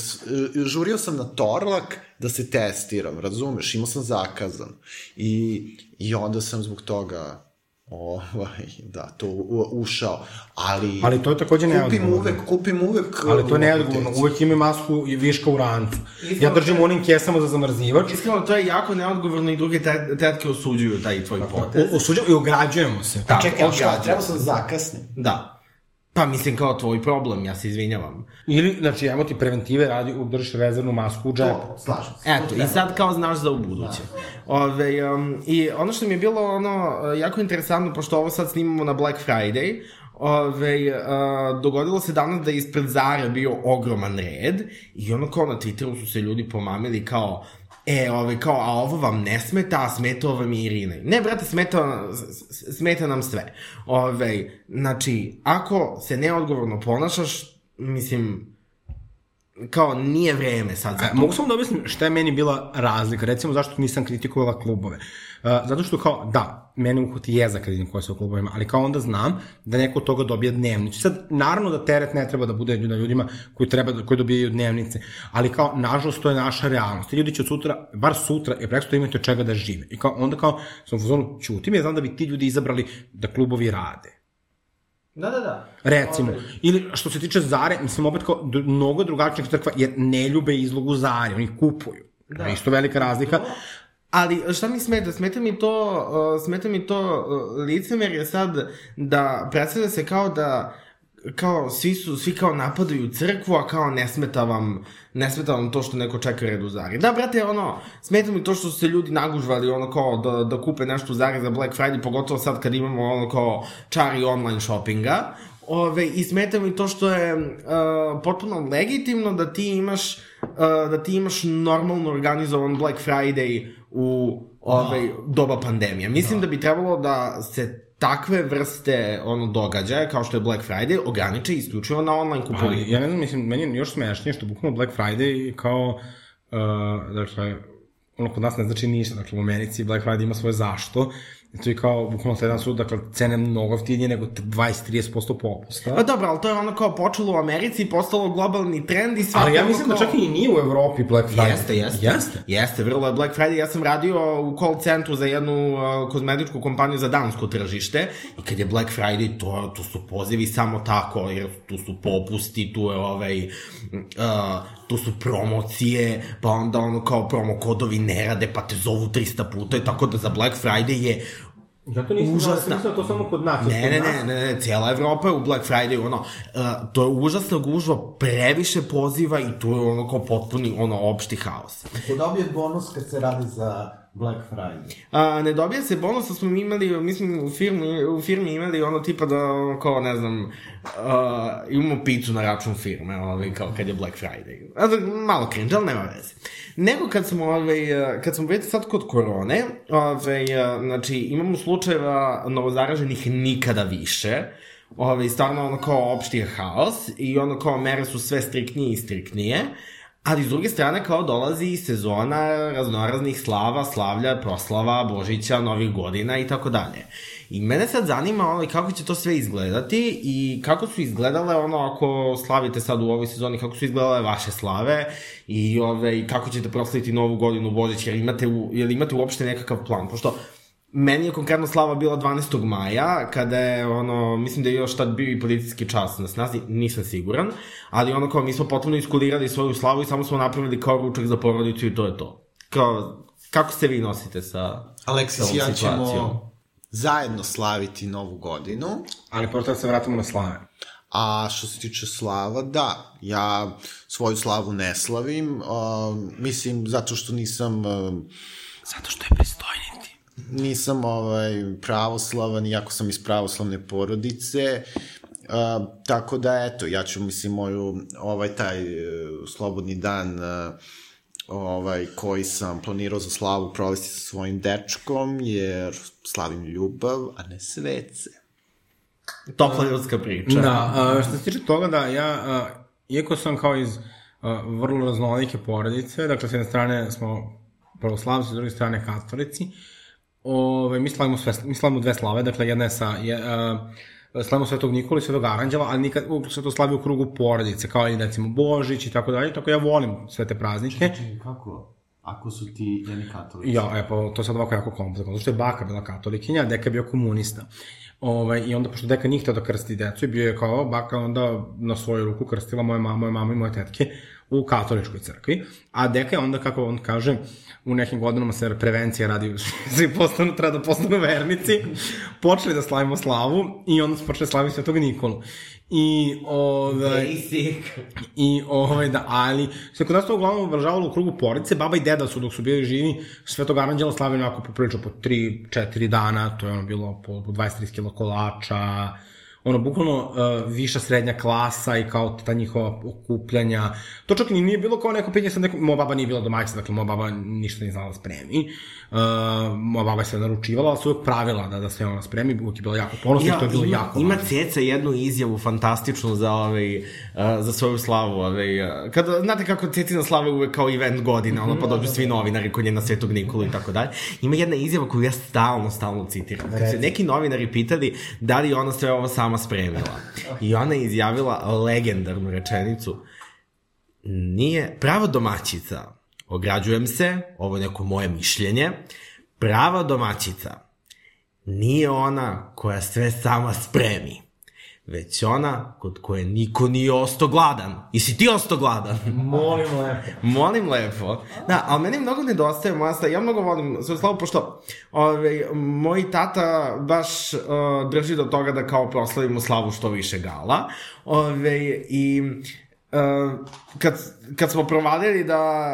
žurio sam na Torlak da se testiram, razumeš, imao sam zakazan. I, i onda sam zbog toga, ovaj, da, to u, ušao, ali... Ali to je takođe Kupim neodgovorno. uvek, kupim uvek... Ali to je neodgovorno, uvek imaju masku i viška u rancu. Ja Iskreno, držim u onim kesama za zamrzivač, Iskreno, to je jako neodgovorno i druge te- tetke osuđuju taj tvoj potez. o- osuđujemo i ograđujemo se. Tako, Čekaj, ograđuju. trebao sam zakasnim. Da. Pa mislim kao tvoj problem, ja se izvinjavam. Ili, znači, evo ti preventive radi, držiš rezervnu masku u džepu. To, slažem se. Eto, i sad kao znaš za ubuduće. Ove, um, I ono što mi je bilo ono jako interesantno, pošto ovo sad snimamo na Black Friday, Ove, uh, dogodilo se danas da je ispred Zara bio ogroman red i ono kao na Twitteru su se ljudi pomamili kao E, ove, kao, a ovo vam ne smeta, a smeta vam i Irina. Ne, brate, smeta, smeta nam sve. Ove, znači, ako se neodgovorno ponašaš, mislim, kao nije vreme sad za E, to. mogu samo da objasnim šta je meni bila razlika, recimo zašto nisam kritikovala klubove. Zato što kao, da, mene uhvati jeza kad vidim koje su u klubovima, ali kao onda znam da neko od toga dobija dnevnicu. Sad, naravno da teret ne treba da bude na ljudima koji, treba, da- koji dobijaju dnevnice, ali kao, nažalost, to je naša realnost. Ti ljudi će od sutra, bar sutra, i preksto imati od čega da žive. I kao, onda kao, sam u fazonu, ćutim, ja znam da bi ti ljudi izabrali da klubovi rade. Da, da, da. Recimo. Ili što se tiče Zare, mislim opet kao mnogo drugačijih crkva, jer ne ljube izlogu Zare, oni kupuju. Da. Isto velika razlika. Ali šta mi smeta? Smeta mi to, uh, smeta mi to uh, licemerje sad da predstavlja se kao da kao svi su, svi kao napadaju crkvu, a kao ne smeta vam, ne smeta vam to što neko čeka red u Zari. Da, brate, ono, smeta mi to što su se ljudi nagužvali, ono kao da, da kupe nešto u Zari za Black Friday, pogotovo sad kad imamo ono kao čari online shoppinga. Ove, I smeta mi to što je uh, potpuno legitimno da ti imaš uh, da ti imaš normalno organizovan Black Friday u ovaj, doba pandemije. Mislim da. da bi trebalo da se takve vrste ono događaja kao što je Black Friday ograniče isključivo na online kupovinu. Ali, ja ne znam, mislim, meni je još smešnije što bukvalno Black Friday kao, uh, dakle, ono kod nas ne znači ništa, dakle u Americi Black Friday ima svoje zašto, i to je kao, bukvalno taj dan su, dakle, cene mnogo jeftinije nego 20-30% popusta. Pa dobro, ali to je ono kao počelo u Americi i postalo globalni trend i svaki Ali ja mislim da kao- čak i nije u Evropi Black Friday. Jeste, jeste. Jeste? Jeste, vrlo je Black Friday. Ja sam radio u call centru za jednu uh, kozmetičku kompaniju za dansko tržište i kad je Black Friday, to, to su pozivi samo tako, jer tu su popusti, tu je ovaj, uh, tu su promocije, pa onda ono kao promo kodovi ne rade, pa te zovu 300 puta, i tako da za Black Friday je Ja to nisam Užasna. mislim to samo kod nas. Ne, ne, ne, ne, ne, cijela Evropa je u Black Friday, ono, uh, to je užasna gužva, previše poziva i tu je ono kao potpuni, ono, opšti haos. Ko dobije bonus kad se radi za Black Friday? A, ne dobija se bonus, smo mi imali, mi smo u firmi, u firmi imali ono tipa da, ono, kao, ne znam, uh, imamo picu na račun firme, ovaj, kao kad je Black Friday. Da, malo cringe, ali nema veze. Nego kad smo, ovaj, uh, kad smo vidjeti sad kod korone, ovaj, uh, znači, imamo slučajeva novozaraženih nikada više, ovaj, stvarno ono kao opšti haos i ono kao mere su sve striktnije i striktnije, Ali s druge strane kao dolazi i sezona raznoraznih slava, slavlja, proslava, Božića, Novih godina i tako dalje. I mene sad zanima ovaj, kako će to sve izgledati i kako su izgledale ono ako slavite sad u ovoj sezoni, kako su izgledale vaše slave i ovaj, kako ćete proslaviti Novu godinu, Božić, jer imate, u, jer imate uopšte nekakav plan, pošto Meni je konkretno slava bila 12. maja, kada je, ono, mislim da je još tad bio i policijski čas na snazi, nisam siguran, ali ono kao mi smo potpuno iskulirali svoju slavu i samo smo napravili kao ručak za porodicu i to je to. Kao, kako se vi nosite sa Aleksis ja ćemo zajedno slaviti novu godinu. Ali prvo da se vratimo na slave. A što se tiče slava, da, ja svoju slavu ne slavim, uh, mislim, zato što nisam... Uh, Zato što je pristojniti. nisam ovaj, pravoslavan, iako sam iz pravoslavne porodice, uh, tako da, eto, ja ću, mislim, moju, ovaj, taj uh, slobodni dan uh, ovaj, koji sam planirao za slavu provesti sa svojim dečkom, jer slavim ljubav, a ne svece. Topla ljudska priča. Da, a, što se tiče toga da ja, a, iako sam kao iz a, vrlo raznolike porodice, dakle, s jedne strane smo pravoslavci, s druge strane katolici, ove, mi, slavimo sve, mi slavimo dve slave, dakle, jedna je sa... Je, a, slavimo Svetog Nikola i Svetog Aranđela, ali nikad se to slavi u krugu porodice, kao i recimo Božić i tako dalje, tako ja volim sve te praznike. Čekaj, kako? Ako su ti jedni katolici? Ja, e, pa to je sad ovako jako komplikovano, zato što je baka bila katolikinja, a deka je bio komunista. Ovaj, I onda, pošto deka nije htio da krsti decu, i bio je kao baka onda na svoju ruku krstila moje mama, moje mama i moje tetke u katoličkoj crkvi, a deka je onda, kako on kaže, u nekim godinama se prevencija radi, svi postanu, treba da postanu vernici, počeli da slavimo slavu i onda smo počeli slaviti Svetog Nikolu. I, ovaj, Basic. I ovaj, da, ali se kod nas to uglavnom obražavalo u krugu porodice, baba i deda su dok su bili živi, Svetog Aranđela slavili onako poprilično po 3-4 dana, to je ono bilo po, po 20-30 kilo kolača, ono, bukvalno uh, viša srednja klasa i kao ta njihova okupljanja. To čak ni nije bilo kao neko pitanje sa nekom, moja baba nije bila domaćica, dakle, moja baba ništa nije znala da spremi. Uh, moja baba je sve naručivala, ali su uvek pravila da, da sve ona spremi, uvek je bila jako ponosna, ja, to je bilo ima, jako Ima važno. ceca jednu izjavu fantastičnu za, ovaj, uh, za svoju slavu. Ovaj, uh, kada, znate kako cecina slava je uvek kao event godine, ono pa dođu svi novinari kod nje na Svetog Nikolu i tako dalje. Ima jedna izjava koju ja stalno, stalno citiram. Kad se neki novinari pitali da li ona sve ovo sama spremila. I ona je izjavila legendarnu rečenicu. Nije prava domaćica, ograđujem se, ovo je neko moje mišljenje, prava domaćica. Nije ona koja sve sama spremi, već ona kod koje niko nije osto gladan. I si ti osto gladan? Molim lepo. Molim lepo. Da, ali meni mnogo nedostaje moja stava. Ja mnogo volim svoju slavu, pošto ove, moj tata baš uh, drži do toga da kao proslavimo slavu što više gala. Ove, I uh, kad, kad smo provadili da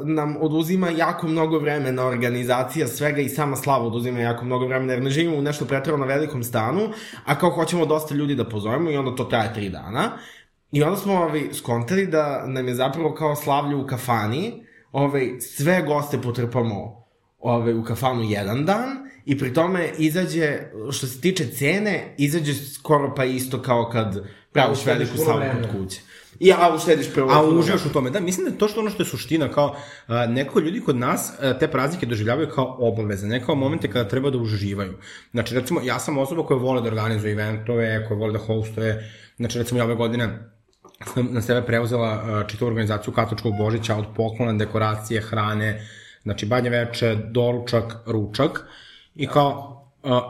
uh, nam oduzima jako mnogo vremena organizacija svega i sama slava oduzima jako mnogo vremena, jer ne živimo u nešto pretredno velikom stanu, a kao hoćemo dosta ljudi da pozovemo i onda to traje tri dana. I onda smo ovaj, skontali da nam je zapravo kao slavlje u kafani, ovaj, sve goste potrpamo ovaj, u kafanu jedan dan i pri tome izađe, što se tiče cene, izađe skoro pa isto kao kad praviš veliku slavu kod kuće. I, a uštediš prvo. A uživaš u tome, da, mislim da je to što ono što je suština, kao a, neko ljudi kod nas a, te praznike doživljavaju kao obaveze, ne kao momente kada treba da uživaju. Znači, recimo, ja sam osoba koja vole da organizuje eventove, koja vole da hostuje, znači, recimo, ja ove godine sam na sebe preuzela čitavu organizaciju katoličkog božića od poklona, dekoracije, hrane, znači, banje veče, doručak, ručak, i kao,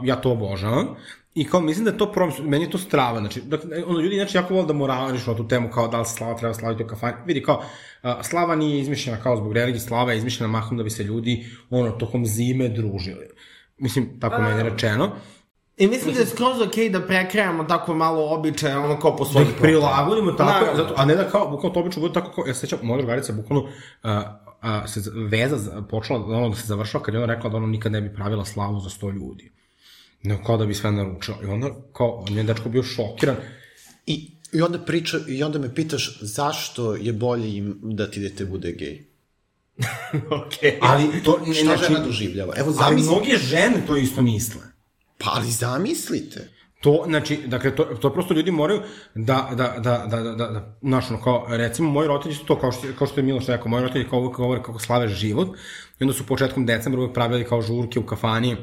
ja to obožavam, I kao, mislim da to problem, meni je to strava, znači, dakle, ono, ljudi znači jako vole da morališu na tu temu, kao da li slava treba slaviti u kafani, vidi, kao, a, slava nije izmišljena kao zbog religije, slava je izmišljena mahom da bi se ljudi, ono, tokom zime družili. Mislim, tako meni je rečeno. I mislim da je skroz okej da prekrajamo tako malo običaje, ono kao po Da svojih ih prilagodimo tako, Naravno. zato, a ne da kao, bukvalno to obično bude tako kao, ja se sećam, moja drugarica bukvalno, a, a, se veza za- počela da ono da se završava kad je ona rekla da ona nikad ne bi pravila slavu za 100 ljudi. No, kao da bi sve naručila. I onda, kao, on je dečko bio šokiran. I, I onda priča, i onda me pitaš zašto je bolje im da ti dete bude gej. Okej. Ali to, ne, Šta znači, žena doživljava? Evo, ali zamisli, mnoge žene to isto misle. pa ali zamislite. To, znači, dakle, to, to prosto ljudi moraju da, da, da, da, da, da, da znaš, ono, kao, recimo, moji roditelji su to, kao što, kao što je Miloš rekao, moji roditelji kao uvek govore kako slave život, i onda su početkom decembra uvek pravili kao žurke u kafani,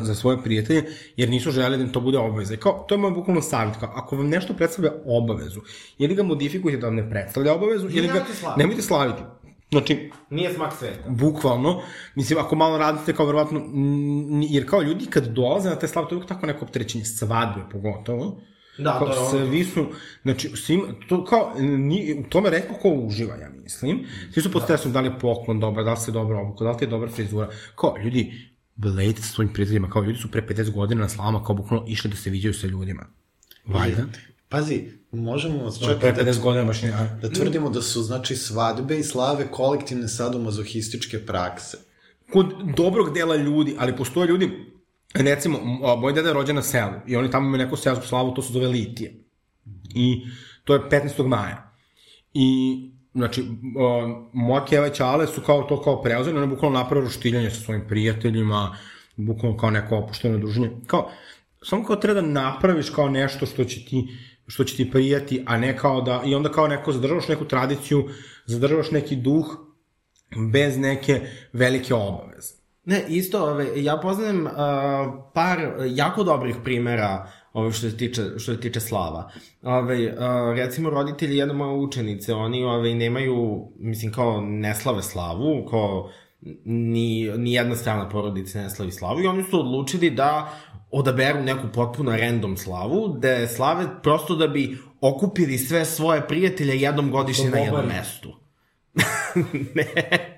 za svoje prijatelje, jer nisu želeli da im to bude obaveza. I kao, to je moj bukvalno savjet, kao, ako vam nešto predstavlja obavezu, ili ga modifikujete da vam ne predstavlja obavezu, ili ga slaviti. nemojte slaviti. Znači, Nije smak sveta. bukvalno, mislim, ako malo radite kao verovatno, jer kao ljudi kad dolaze na te slave, to je uvijek tako neko opterećenje, svadbe pogotovo, Da, kao, to je ono- svi su, znači, svim, to kao, ni, u tome redko ko uživa, ja mislim. Svi su pod stresom, da li je poklon dobar, da li se dobro obuku, da li ti je dobra frizura. Kao, ljudi, blejte sa svojim prijateljima, kao ljudi su pre 50 godina na slavama, kao bukvalno išli da se viđaju sa ljudima. Valjda. Pazi, možemo Čak pre da, 50 godina baš nije. a- da tvrdimo da su, znači, svadbe i slave kolektivne sadomazohističke prakse. kod dobrog dela ljudi, ali postoje ljudi, recimo, moj deda je rođen na selu i oni tamo imaju neku selsku slavu, to se zove Litije. I to je 15. maja. I, znači, a, moja keva i čale su kao to kao preuzeli, oni bukvalno napravo roštiljanje sa svojim prijateljima, bukvalno kao neko opušteno druženje. Kao, samo kao treba da napraviš kao nešto što će ti što će ti prijati, a ne kao da, i onda kao neko zadržavaš neku tradiciju, zadržavaš neki duh bez neke velike obaveze. Ne, isto, ove, ja poznajem uh, par jako dobrih primera ove, što se tiče, što se tiče slava. Ove, uh, recimo, roditelji jedne moje učenice, oni ove, nemaju, mislim, kao ne slave slavu, kao ni, ni jedna strana porodica ne slavi slavu i oni su odlučili da odaberu neku potpuno random slavu, da slave prosto da bi okupili sve svoje prijatelje jednom godišnje na jednom mestu. ne.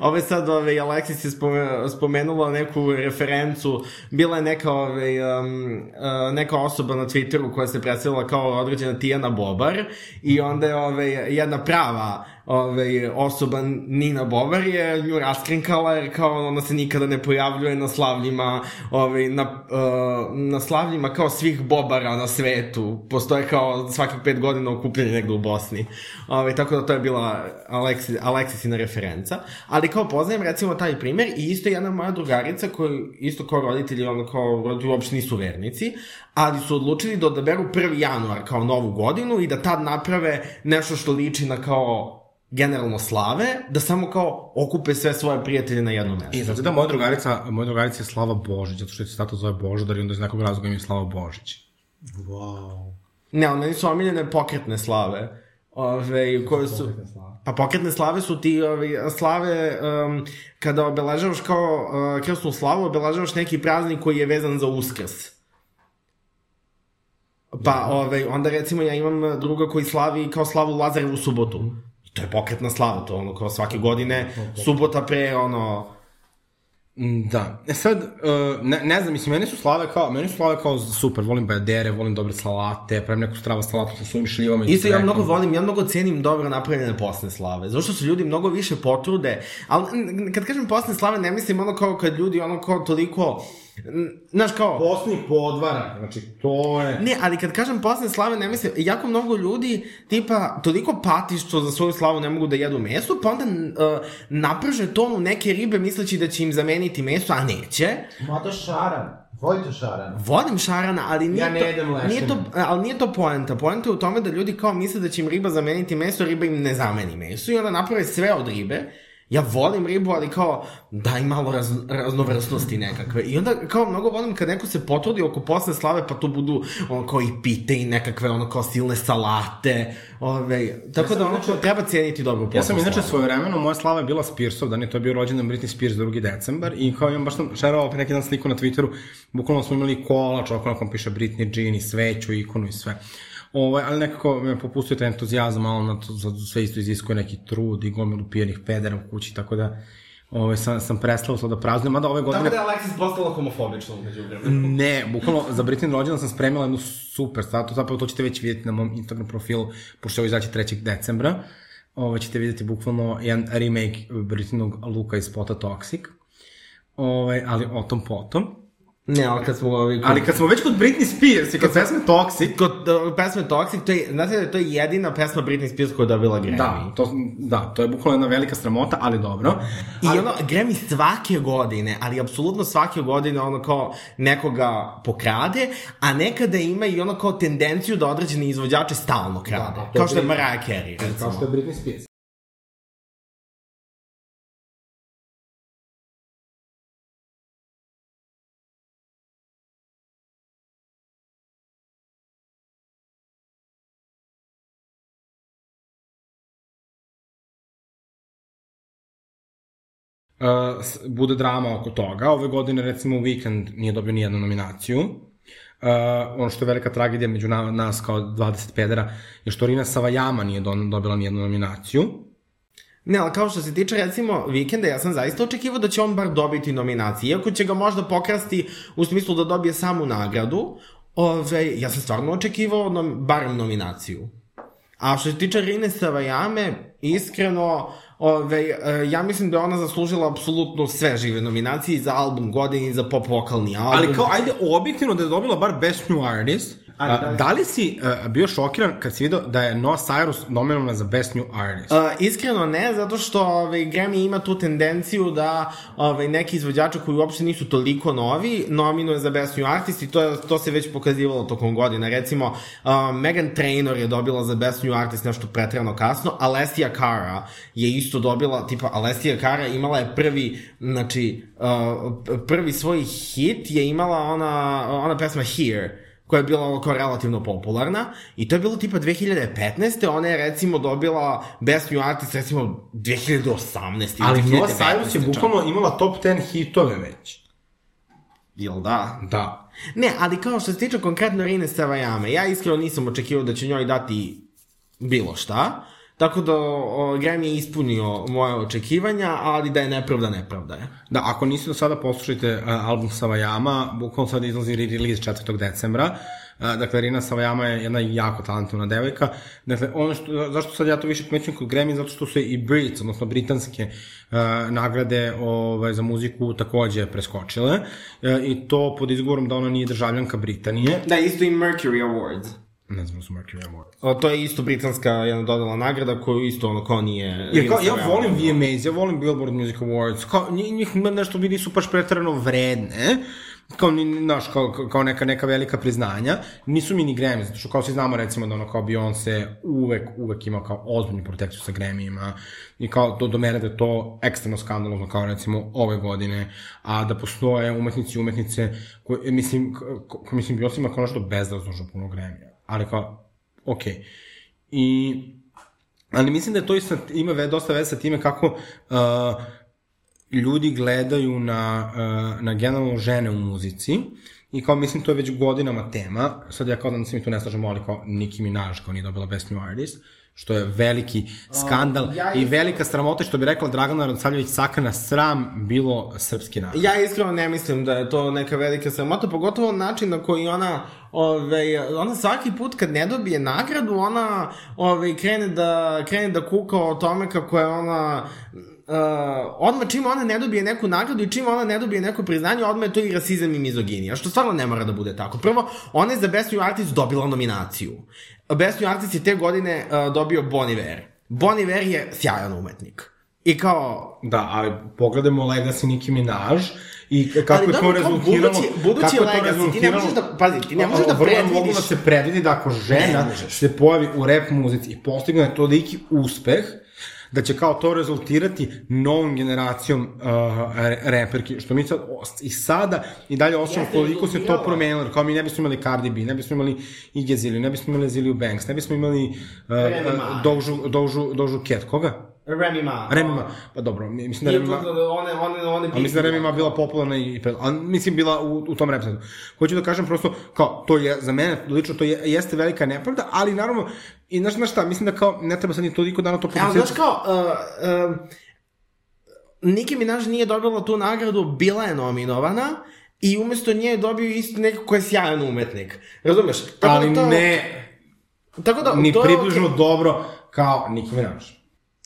Ove sad, ove, Alexis je spome, spomenula neku referencu, bila je neka, ove, um, uh, neka osoba na Twitteru koja se predstavila kao određena Tijana Bobar i onda je ove, jedna prava ove, osoba Nina Bobar je nju raskrinkala jer kao ona se nikada ne pojavljuje na slavljima ove, na, uh, na slavljima kao svih Bobara na svetu postoje kao svakih pet godina okupljanje negde u Bosni ove, tako da to je bila Alexis, Alexisina referenca ali kao poznajem recimo taj primer i isto jedna moja drugarica koja isto kao roditelji ono kao roditelji uopšte nisu vernici ali su odlučili da odaberu 1. januar kao novu godinu i da tad naprave nešto što liči na kao generalno slave, da samo kao okupe sve svoje prijatelje na jednom mestu. I znači da moja drugarica, moja drugarica je Slava Božić, zato što je se tato zove Boždar i onda iz nekog razloga im je Slava Božić. Wow. Ne, ali meni su omiljene pokretne slave. Ove, koje su... Pa pokretne slave su ti ove, slave um, kada obeležavaš kao uh, krsnu slavu, obeležavaš neki praznik koji je vezan za uskrs. Pa, ove, onda recimo ja imam druga koji slavi kao slavu Lazarevu subotu. To je pokretna slava, to ono kao svake godine, subota pre ono... Mm, Da. E sad, uh, ne, ne znam, mislim, meni su slave kao, meni su slave kao super, volim bajadere, volim dobre salate, pravim neku strava salatu sa svojim šljivama i Isto ja mnogo volim, ja mnogo cenim dobro napravljene posne slave. Zašto su ljudi mnogo više potrude, ali kad kažem posne slave ne mislim ono kao kad ljudi ono kao toliko, znaš kao, Posni podvara, znači to je... Ne, ali kad kažem posne slave, ne mislim, jako mnogo ljudi, tipa, toliko pati što za svoju slavu ne mogu da jedu meso, pa onda uh, naprže tonu neke ribe misleći da će im zameniti meso, a neće. Mada šaran. Volite šaran? Volim šarana, ali nije, Ja ne to, jedem lešine. nije to, ali nije to poenta. Poenta je u tome da ljudi kao misle da će im riba zameniti meso, riba im ne zameni meso i onda naprave sve od ribe. Ja volim ribu, ali kao daj malo raz, raznovrsnosti nekakve. I onda kao mnogo volim kad neko se potrudi oko posle slave, pa to budu ono kao i pite i nekakve ono kao silne salate. Ove, tako da ono kao treba cijeniti dobro posle Ja sam inače svoje vremeno, moja slava je bila Spearsov dan i to je bio rođendan Britney Spears 2. decembar i kao imam baš sam šerovao pre neki dan sliku na Twitteru, bukvalno smo imali kola, čovjek onako piše Britney Jean i sveću, ikonu i sve. Ovaj, ali nekako me popustio taj entuzijazam, malo na to, za sve isto iziskuje neki trud i gomilu pijenih pedera u kući, tako da ovaj, sam, sam prestao to da praznujem, mada ove godine... Tako da je Alexis postala homofobična umeđu vremenu. Ne, bukvalno za Britney rođendan sam spremila jednu super stvar, to zapravo to ćete već vidjeti na mom Instagram profilu, pošto ovo izaći 3. decembra. Ovo ćete vidjeti bukvalno jedan remake Britneynog luka iz spota Toxic. Ove, ali o tom potom. Ne, ali kad smo ovi... Ali kad smo već kod Britney Spears i kod pesme Toxic, Kod uh, pesme Toxic, to je, znate da je to je jedina pesma Britney Spears koja je dobila Grammy. da, to, da, to je bukvalno jedna velika sramota, ali dobro. I ono, Grammy svake godine, ali apsolutno svake godine ono kao nekoga pokrade, a nekada ima i ono kao tendenciju da određeni izvođače stalno krade. Da, to kao što je. Mariah Carey, recimo. Kao što je Britney Spears. Uh, bude drama oko toga. Ove godine, recimo, Weekend nije dobio ni jednu nominaciju. Uh, ono što je velika tragedija među na, nas kao 20 pedera je što Rina Savajama nije don, dobila ni jednu nominaciju. Ne, ali kao što se tiče recimo Vikenda, ja sam zaista očekivao da će on bar dobiti nominacije, iako će ga možda pokrasti u smislu da dobije samu nagradu, ove, ja sam stvarno očekivao nom, barem nominaciju. A što se tiče Rine Savajame, iskreno, ove, e, ja mislim da je ona zaslužila apsolutno sve žive nominacije i za album godine i za pop vokalni album. Ali kao, ajde, objektivno da je dobila bar Best New Artist, A, da li si uh, bio šokiran kad si vidio da je Noah Cyrus nominovana za Best New Artist? Uh, iskreno ne, zato što ovaj, Grammy ima tu tendenciju da ovaj, neki izvođači koji uopšte nisu toliko novi nominuje za Best New Artist i to, je, to se već pokazivalo tokom godina. Recimo, uh, Megan Trainor je dobila za Best New Artist nešto pretrano kasno, Alessia Cara je isto dobila, tipa Alessia Cara imala je prvi, znači, uh, prvi svoj hit je imala ona, ona pesma Here, koja je bila kao relativno popularna i to je bilo tipa 2015. Ona je recimo dobila Best New Artist recimo 2018. Ali 2019 Cyrus je bukvalno imala top 10 hitove već. Jel da? Da. Ne, ali kao što se tiče konkretno Rine Savajame, ja iskreno nisam očekivao da će njoj dati bilo šta, tako da o, Grammy je ispunio moje očekivanja, ali da je nepravda, nepravda je. Da, ako niste do sada poslušajte uh, album Savajama, bukvalno sad izlazi re-release 4. decembra, Uh, dakle, Rina Savajama je jedna jako talentovna devojka. Dakle, ono što, zašto sad ja to više pomećujem kod Grammy, zato što su i Brits, odnosno britanske uh, nagrade ovaj, za muziku takođe preskočile. Uh, I to pod izgovorom da ona nije državljanka Britanije. Da, isto i Mercury Awards. Ne znam da su Mercury Awards. O, to je isto britanska jedna dodala nagrada koju isto ono kao nije... Jer kao, ja volim VMAs, ja volim Billboard Music Awards, kao, njih, nešto mi nisu baš pretrano vredne, kao, ni, znaš, kao, kao neka, neka velika priznanja, nisu mi ni Grammy, zato što kao svi znamo recimo da ono kao Beyoncé uvek, uvek ima kao ozbiljnu protekciju sa Grammyima. I kao do, do mere da je to ekstremno skandalozno kao recimo ove godine, a da postoje umetnici i umetnice koje, mislim, ko, ko, mislim Beyoncé ima kao nešto bezrazložno puno Grammyja, ali kao. Okay. I Ali mislim da to isto ima ve, dosta veze sa time kako uh, ljudi gledaju na, uh, na generalno žene u muzici i kao mislim to je već godinama tema, sad ja kao da se mi tu ne slažemo, ali kao Nicki Minaj kao nije dobila Best New Artist, što je veliki skandal Um, ja i velika sramota, što bi rekla Dragana Radosavljević Sakana, sram bilo srpski narod. Ja iskreno ne mislim da je to neka velika sramota, pogotovo način na koji ona, ove, ona svaki put kad ne dobije nagradu, ona ove, krene, da, krene da kuka o tome kako je ona Uh, odmah čim ona ne dobije neku nagradu i čim ona ne dobije neko priznanje, odmah je to i rasizam i mizoginija, što stvarno ne mora da bude tako. Prvo, ona je za Best New Artist dobila nominaciju. Best New Artist je te godine uh, dobio Bon Iver. Bon Iver je sjajan umetnik. I kao, Da, ali pogledajmo Legacy Nicki Minaj i kako Ali je to rezultiralo... budući- budući kako je to Legacy, ti ne možeš da- pazi, ti ne možeš da Vrlo predvidiš- da se predvidi da ako žena se pojavi u rap muzici i postigne toliki uspeh, da će kao to rezultirati novom generacijom uh, re- reperki, što mi sad, i sada i dalje osjećamo Jeste koliko se to rezultiralo. promenilo, kao mi ne bismo imali Cardi B, ne bismo imali Iggy Azalea, ne bismo imali Ziliju Banks, ne bismo imali uh, uh, Dožu, Dožu, Dožu Cat, koga? Remy Ma. Remy Ma, pa dobro, mi- mislim da Nije Remy Ma... to da one, one, one A mislim da Remy Ma bila popularna i a mislim bila u, u tom rap setu. Hoću da kažem prosto, kao, to je, za mene, lično, to je, jeste velika nepravda, ali naravno, i znaš, znaš šta, mislim da kao, ne treba sad ni toliko dana to potencijati. znaš kao, uh, uh, Nicki Minaj nije dobila tu nagradu, bila je nominovana, i umesto nje je dobio isto neko ko je sjajan umetnik. Razumeš? Tako ali da to, ne, tako da, ni to približno okej. dobro kao Nicki Minaj.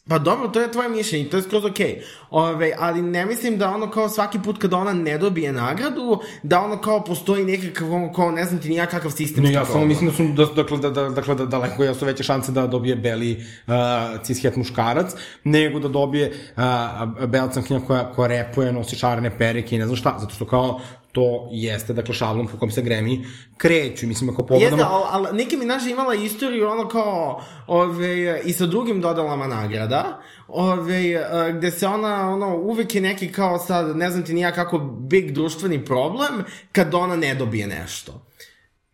Pa dobro, to je tvoje mišljenje, to je skroz okej. Okay. Ove, ali ne mislim da ono kao svaki put kada ona ne dobije nagradu, da ono kao postoji nekakav, ono kao ne znam ti nija kakav sistem. Ne, ja samo mislim da su, da, dakle, da, da, dakle, da daleko ja su veće šanse da dobije beli uh, cishet muškarac, nego da dobije uh, bela crnkinja koja, koja repuje, nosi šarene perike i ne znam šta, zato što kao to jeste, dakle, šablon po kom se Grammy kreću. Mislim, ako pogledamo... Jeste, ali, ali Nicki Minaj imala istoriju ono kao ove, i sa drugim dodalama nagrada, ove, a, gde se ona ono, uvek je neki kao sad, ne znam ti nija kako big društveni problem kad ona ne dobije nešto.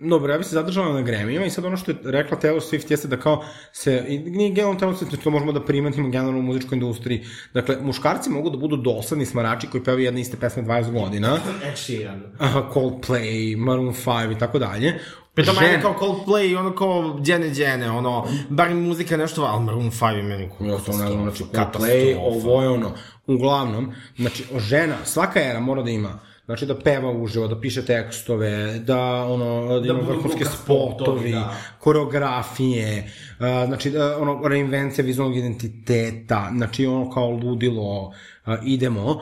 Dobro, ja bih se zadržala na Grammy-ima i sad ono što je rekla Taylor Swift jeste da kao se, i nije generalno Taylor Swift, to možemo da primetimo generalno u muzičkoj industriji. Dakle, muškarci mogu da budu dosadni smarači koji pevaju jedne iste pesme 20 godina, Ed Sheeran. aha, Coldplay, Maroon 5 i tako dalje. Pritom meni kao Coldplay i ono kao džene džene, ono, bar muzika je nešto, ali Maroon 5 je meni kao Ja to ne znam, znači. Coldplay, ovo je ono. Uglavnom, znači, žena, svaka era mora da ima Znači da peva uživo, da piše tekstove, da ono da ima budu vrhunske spotovi, da. koreografije, uh, znači da, ono reinvencija vizualnog identiteta, znači ono kao ludilo, uh, idemo.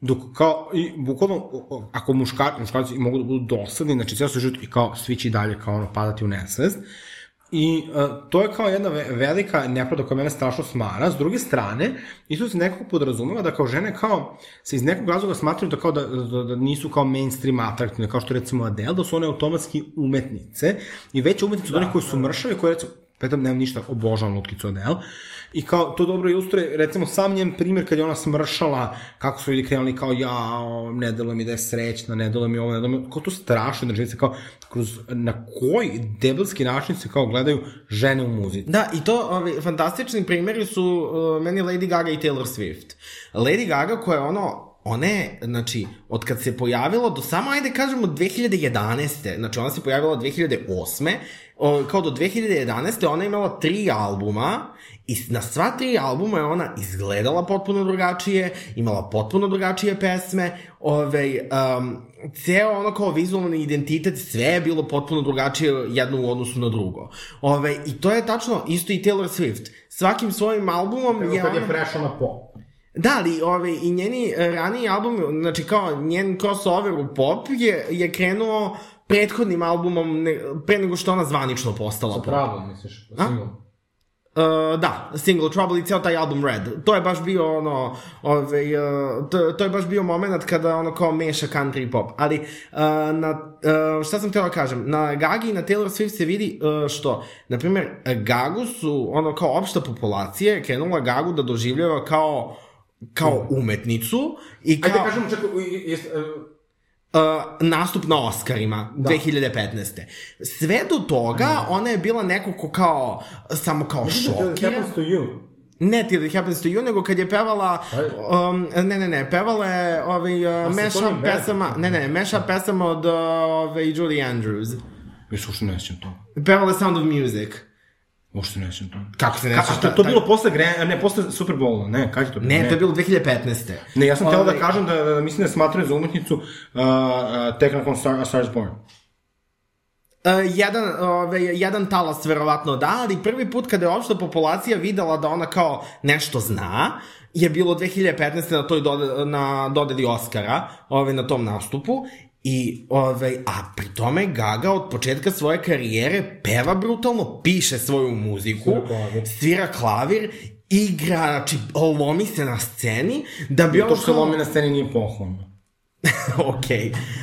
Dok kao, i bukvalno, ako muškar, muškarci mogu da budu dosadni, znači cijelo se život i kao svi će dalje kao ono padati u nesvest. I uh, to je kao jedna ve velika nepravda koja mene strašno smara. S druge strane, isto se nekako podrazumeva da kao žene kao se iz nekog razloga smatraju da kao da, da, da nisu kao mainstream atraktivne, kao što recimo Adele, da su one automatski umetnice i veće umetnice od onih koji su mršave, koje recimo Petam, nemam ništa, obožavam lutkicu Adele. I kao, to dobro ilustruje, recimo, sam njen primjer kad je ona smršala, kako su ljudi krenuli kao, ja, ne delo mi da je srećna, ne delo mi ovo, ne delo mi, kao to strašno, se kao, kroz, na koji debelski način se kao gledaju žene u muzici. Da, i to, ovi, fantastični primjeri su uh, meni Lady Gaga i Taylor Swift. Lady Gaga koja je ono, ona je, znači, od kad se pojavila do samo, ajde kažemo, 2011. Znači, ona se pojavila 2008. O, kao do 2011. ona je imala tri albuma i na sva tri albuma je ona izgledala potpuno drugačije, imala potpuno drugačije pesme, ove, um, ceo ono kao vizualni identitet, sve je bilo potpuno drugačije jedno u odnosu na drugo. Ove, I to je tačno isto i Taylor Swift. Svakim svojim albumom je Kad je prešao na pop. Da, ali ove, i njeni e, raniji album, znači kao njen crossover u pop je, je krenuo prethodnim albumom ne, pre nego što ona zvanično postala pop. Pravo, misliš, single. Uh, da, Single Trouble i ceo taj album Red. To je baš bio ono, ovaj, uh, to, to je baš bio moment kada ono kao meša country i pop. Ali, uh, na, uh, šta sam htjela da kažem, na Gagi i na Taylor Swift se vidi uh, što, na primjer, Gagu su, ono kao opšta populacija, krenula Gagu da doživljava kao kao umetnicu i kao Ajde kažemo, čekaj, i- i- jes- e, uh, nastup na Oscarima da. 2015. Sve do toga ona je bila neko ko kao samo kao šokira. To you. Ne Till It Happens to You, nego kad je pevala, um, ne, ne, ne, pevala je ovaj, uh, meša pesama, ne, ne, meša pesama od uh, ovaj, Julie Andrews. Još uopšte ne sjećam to. Pevala je Sound of Music. Uopšte ne sjećam to. Kako se ne Ka, sjećaš? a to, je bilo posle, Gra- ne, posle Super Bowla, ne, kad je to bilo? Ne, to je bilo 2015. Ne, ja sam htela da Ovaj, kažem da, da mislim da smatraju za umetnicu uh, uh, tek nakon Star is Born. Uh, jedan, ove, jedan talas verovatno da, ali prvi put kada je opšta populacija videla da ona kao nešto zna, je bilo 2015. na toj dode, na dodeli Oscara, ove, na tom nastupu, I, ove, a pri tome Gaga od početka svoje karijere peva brutalno, piše svoju muziku, Svira klavir. svira klavir, igra, znači, lomi se na sceni, da bi To ono što se kao- lomi na sceni nije pohvalno. ok.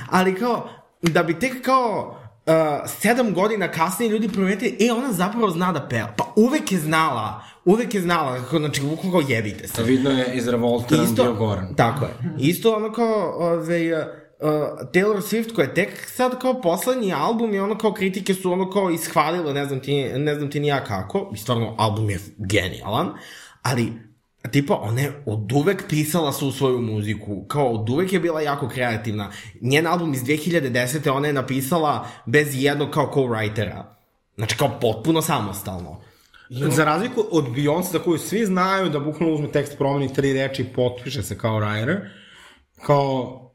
Ali kao, da bi tek kao uh, sedam godina kasnije ljudi primetili, e, ona zapravo zna da peva. Pa uvek je znala, uvek je znala, kako, znači, bukvalno kao jebite se. Vidno je iz Revoltera bio Goran. Tako je. Isto ono kao, ove, uh, Taylor Swift koja je tek sad kao poslednji album i ono kao kritike su ono kao ishvalile, ne znam ti, ne znam ti ni ja kako, i stvarno album je genijalan, ali tipa ona je od uvek pisala su svoju muziku, kao od uvek je bila jako kreativna. Njen album iz 2010. ona je napisala bez jednog kao co-writera. Znači kao potpuno samostalno. Za razliku od Beyoncé, za koju svi znaju da bukvalno uzme tekst, promeni tri reči i potpiše se kao writer, kao,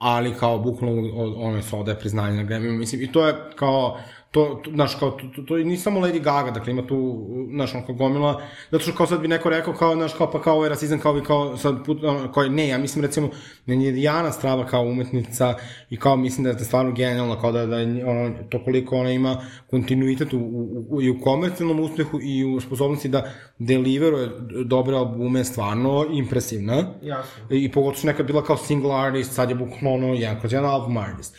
ali kao bukvalno ono se odaje priznanje na Grammy, mislim, i to je kao, to, to znaš, kao, to, to, to nije samo Lady Gaga, dakle ima tu, znaš, ono kao gomila, zato što kao sad bi neko rekao, kao, znaš, kao, pa kao ovo je rasizam, kao vi kao, sad, put, ono, kao, ne, ja mislim, recimo, meni je Dijana strava kao umetnica i kao, mislim da je stvarno genijalna, kao da, da ono, to koliko ona ima kontinuitet u, u, u, i u komercijalnom uspehu i u sposobnosti da deliveruje dobre albume, stvarno impresivna. Jasno. I pogotovo što nekad bila kao single artist, sad je bukvalno ono jedan kroz jedan album artist.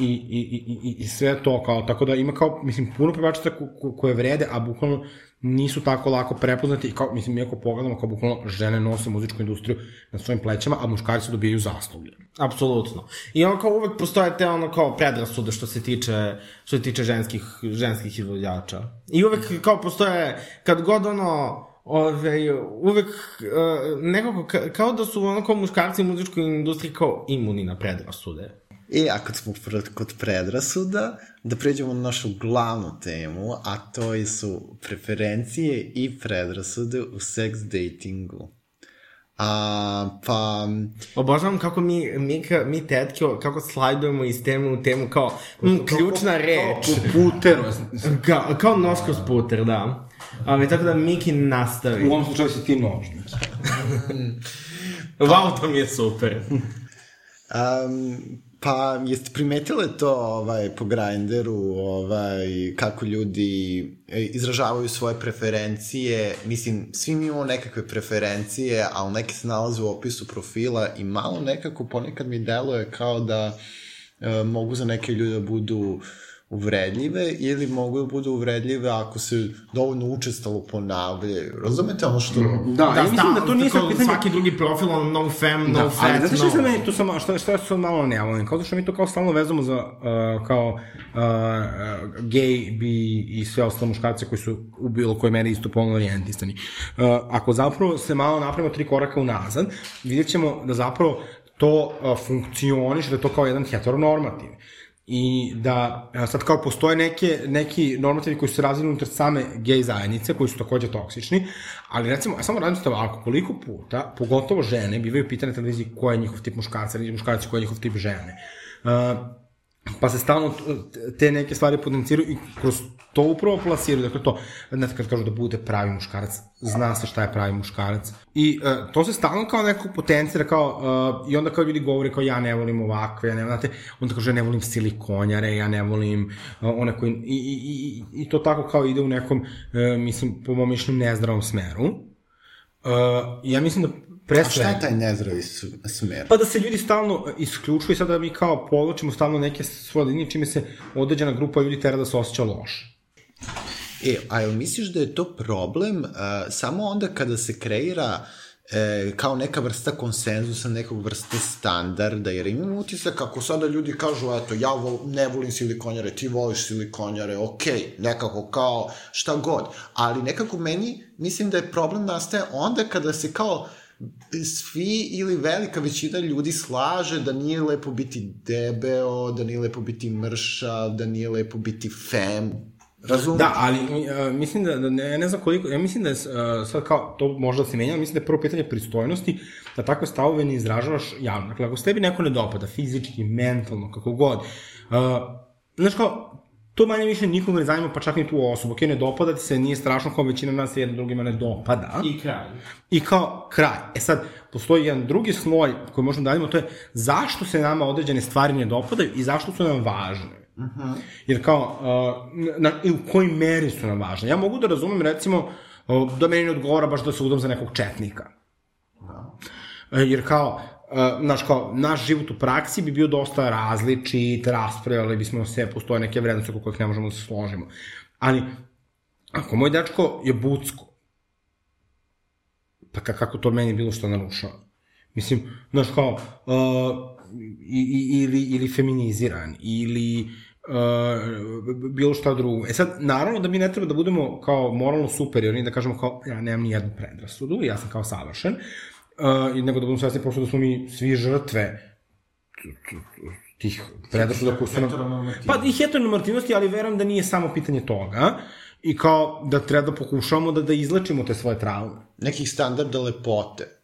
I, i, i, i sve to kao, tako da ima kao, mislim, puno pevačica ko, ko, koje vrede, a bukvalno nisu tako lako prepoznati i kao, mislim, mi ako pogledamo, kao bukvalno žene nose muzičku industriju na svojim plećama, a muškarci dobijaju zasluge. Apsolutno. I ono kao uvek postoje te ono kao predrasude što se tiče, što se tiče ženskih, ženskih izvođača. I uvek kao postoje, kad god ono, Ove, uvek uh, nekako ka, kao da su ono kao muškarci u muzičkoj industriji kao imuni na predrasude. I ako smo pr- kod predrasuda, da pređemo na našu glavnu temu, a to je su preferencije i predrasude u seks datingu. A, pa, Obožavam kako mi, mi, mi tetke, kako slajdujemo iz teme u temu kao m, ključna reč. U puteru. Kao, kao nož kroz puter, da. Ali tako da Miki nastavi. U ovom slučaju si ti nožnik. Wow, to mi je super. Um, pa jeste primetile to ovaj, po Grindru, ovaj, kako ljudi e, izražavaju svoje preferencije, mislim, svi mi imamo nekakve preferencije, ali neke se nalaze u opisu profila i malo nekako ponekad mi deluje kao da e, mogu za neke ljude da budu uvredljive ili mogu da budu uvredljive ako se dovoljno učestalo ponavljaju. Razumete ono što... Da, da, ja mislim da to nije sad pitanje... Svaki drugi profil, ono, no fam, no Da, fat, ali znate što no... se meni tu što, što sad malo ne volim, kao što mi to kao stalno vezamo za, uh, kao uh, uh, gej, bi i sve ostale muškarce koji su u bilo kojoj meri isto polno orijentisani. Uh, ako zapravo se malo napravimo tri koraka unazad, vidjet ćemo da zapravo to uh, funkcioniše, da je to kao jedan heteronormativ i da sad kao postoje neke, neki normativi koji su razvili unutar same gej zajednice, koji su takođe toksični, ali recimo, ja samo radim ovako, koliko puta, pogotovo žene, bivaju pitane na televiziji ko je njihov tip muškarca, ili muškarci ko je njihov tip žene. Uh, pa se stalno t- te neke stvari potenciraju i kroz to upravo plasiraju, dakle to, ne kad kažu da bude pravi muškarac, zna se šta je pravi muškarac. I uh, to se stalno kao neko potencira, kao, uh, i onda kao ljudi govore kao ja ne volim ovakve, ja ne, znate, onda kaže ja ne volim silikonjare, ja ne volim uh, one koji, i, i, i, i to tako kao ide u nekom, uh, mislim, po mom mišljenju, nezdravom smeru. Uh, ja mislim da pre A šta je taj nezdravi smer? Pa da se ljudi stalno isključuju i sada da mi kao povlačimo stalno neke svoje linije čime se određena grupa ljudi tera da se osjeća loše. E, a jel misliš da je to problem uh, samo onda kada se kreira e, kao neka vrsta konsenzusa, nekog vrste standarda, jer imam utisak kako sada ljudi kažu, eto, ja vol, ne volim silikonjare, ti voliš silikonjare, okej, nekako kao šta god, ali nekako meni, mislim da je problem nastaje onda kada se kao svi ili velika većina ljudi slaže da nije lepo biti debeo, da nije lepo biti mršav, da nije lepo biti fem, Razumeš? Da, ali uh, mislim da, da ne, ne znam koliko, ja mislim da je uh, sad kao, to možda se menja, mislim da je prvo pitanje pristojnosti, da takve stavove ne izražavaš javno. Dakle, ako se tebi neko ne dopada, fizički, mentalno, kako god, uh, znaš kao, to manje više nikog ne zanima, pa čak ni tu osobu. Ok, ne dopada ti se, nije strašno kao većina nas jedno drugima ne dopada. I kraj. I kao kraj. E sad, postoji jedan drugi sloj koji možemo da radimo, to je zašto se nama određene stvari ne dopadaju i zašto su nam važne. Uh -huh. Jer kao, uh, na, i u kojoj meri su nam važne. Ja mogu da razumem, recimo, uh, da meni ne odgovara baš da se udam za nekog četnika. Da. Jer kao, uh, naš, kao, naš život u praksi bi bio dosta različit, raspravljali bismo se, postoje neke vrednosti oko kojih ne možemo da se složimo. Ali, ako moj dečko je bucko, pa ka- kako to meni bilo što narušava. Mislim, znaš kao, uh, i, ili, ili feminiziran, ili uh, bilo šta drugo. E sad, naravno da mi ne treba da budemo kao moralno superiorni, da kažemo kao, ja nemam ni jednu predrasudu, ja sam kao savršen, uh, i nego da budemo svesni prosto da smo mi svi žrtve tih predrasuda koje su nam... Pa i heteronormativnosti, ali verujem da nije samo pitanje toga i kao da treba da pokušavamo da, da izlečimo te svoje traume. Nekih standarda lepote.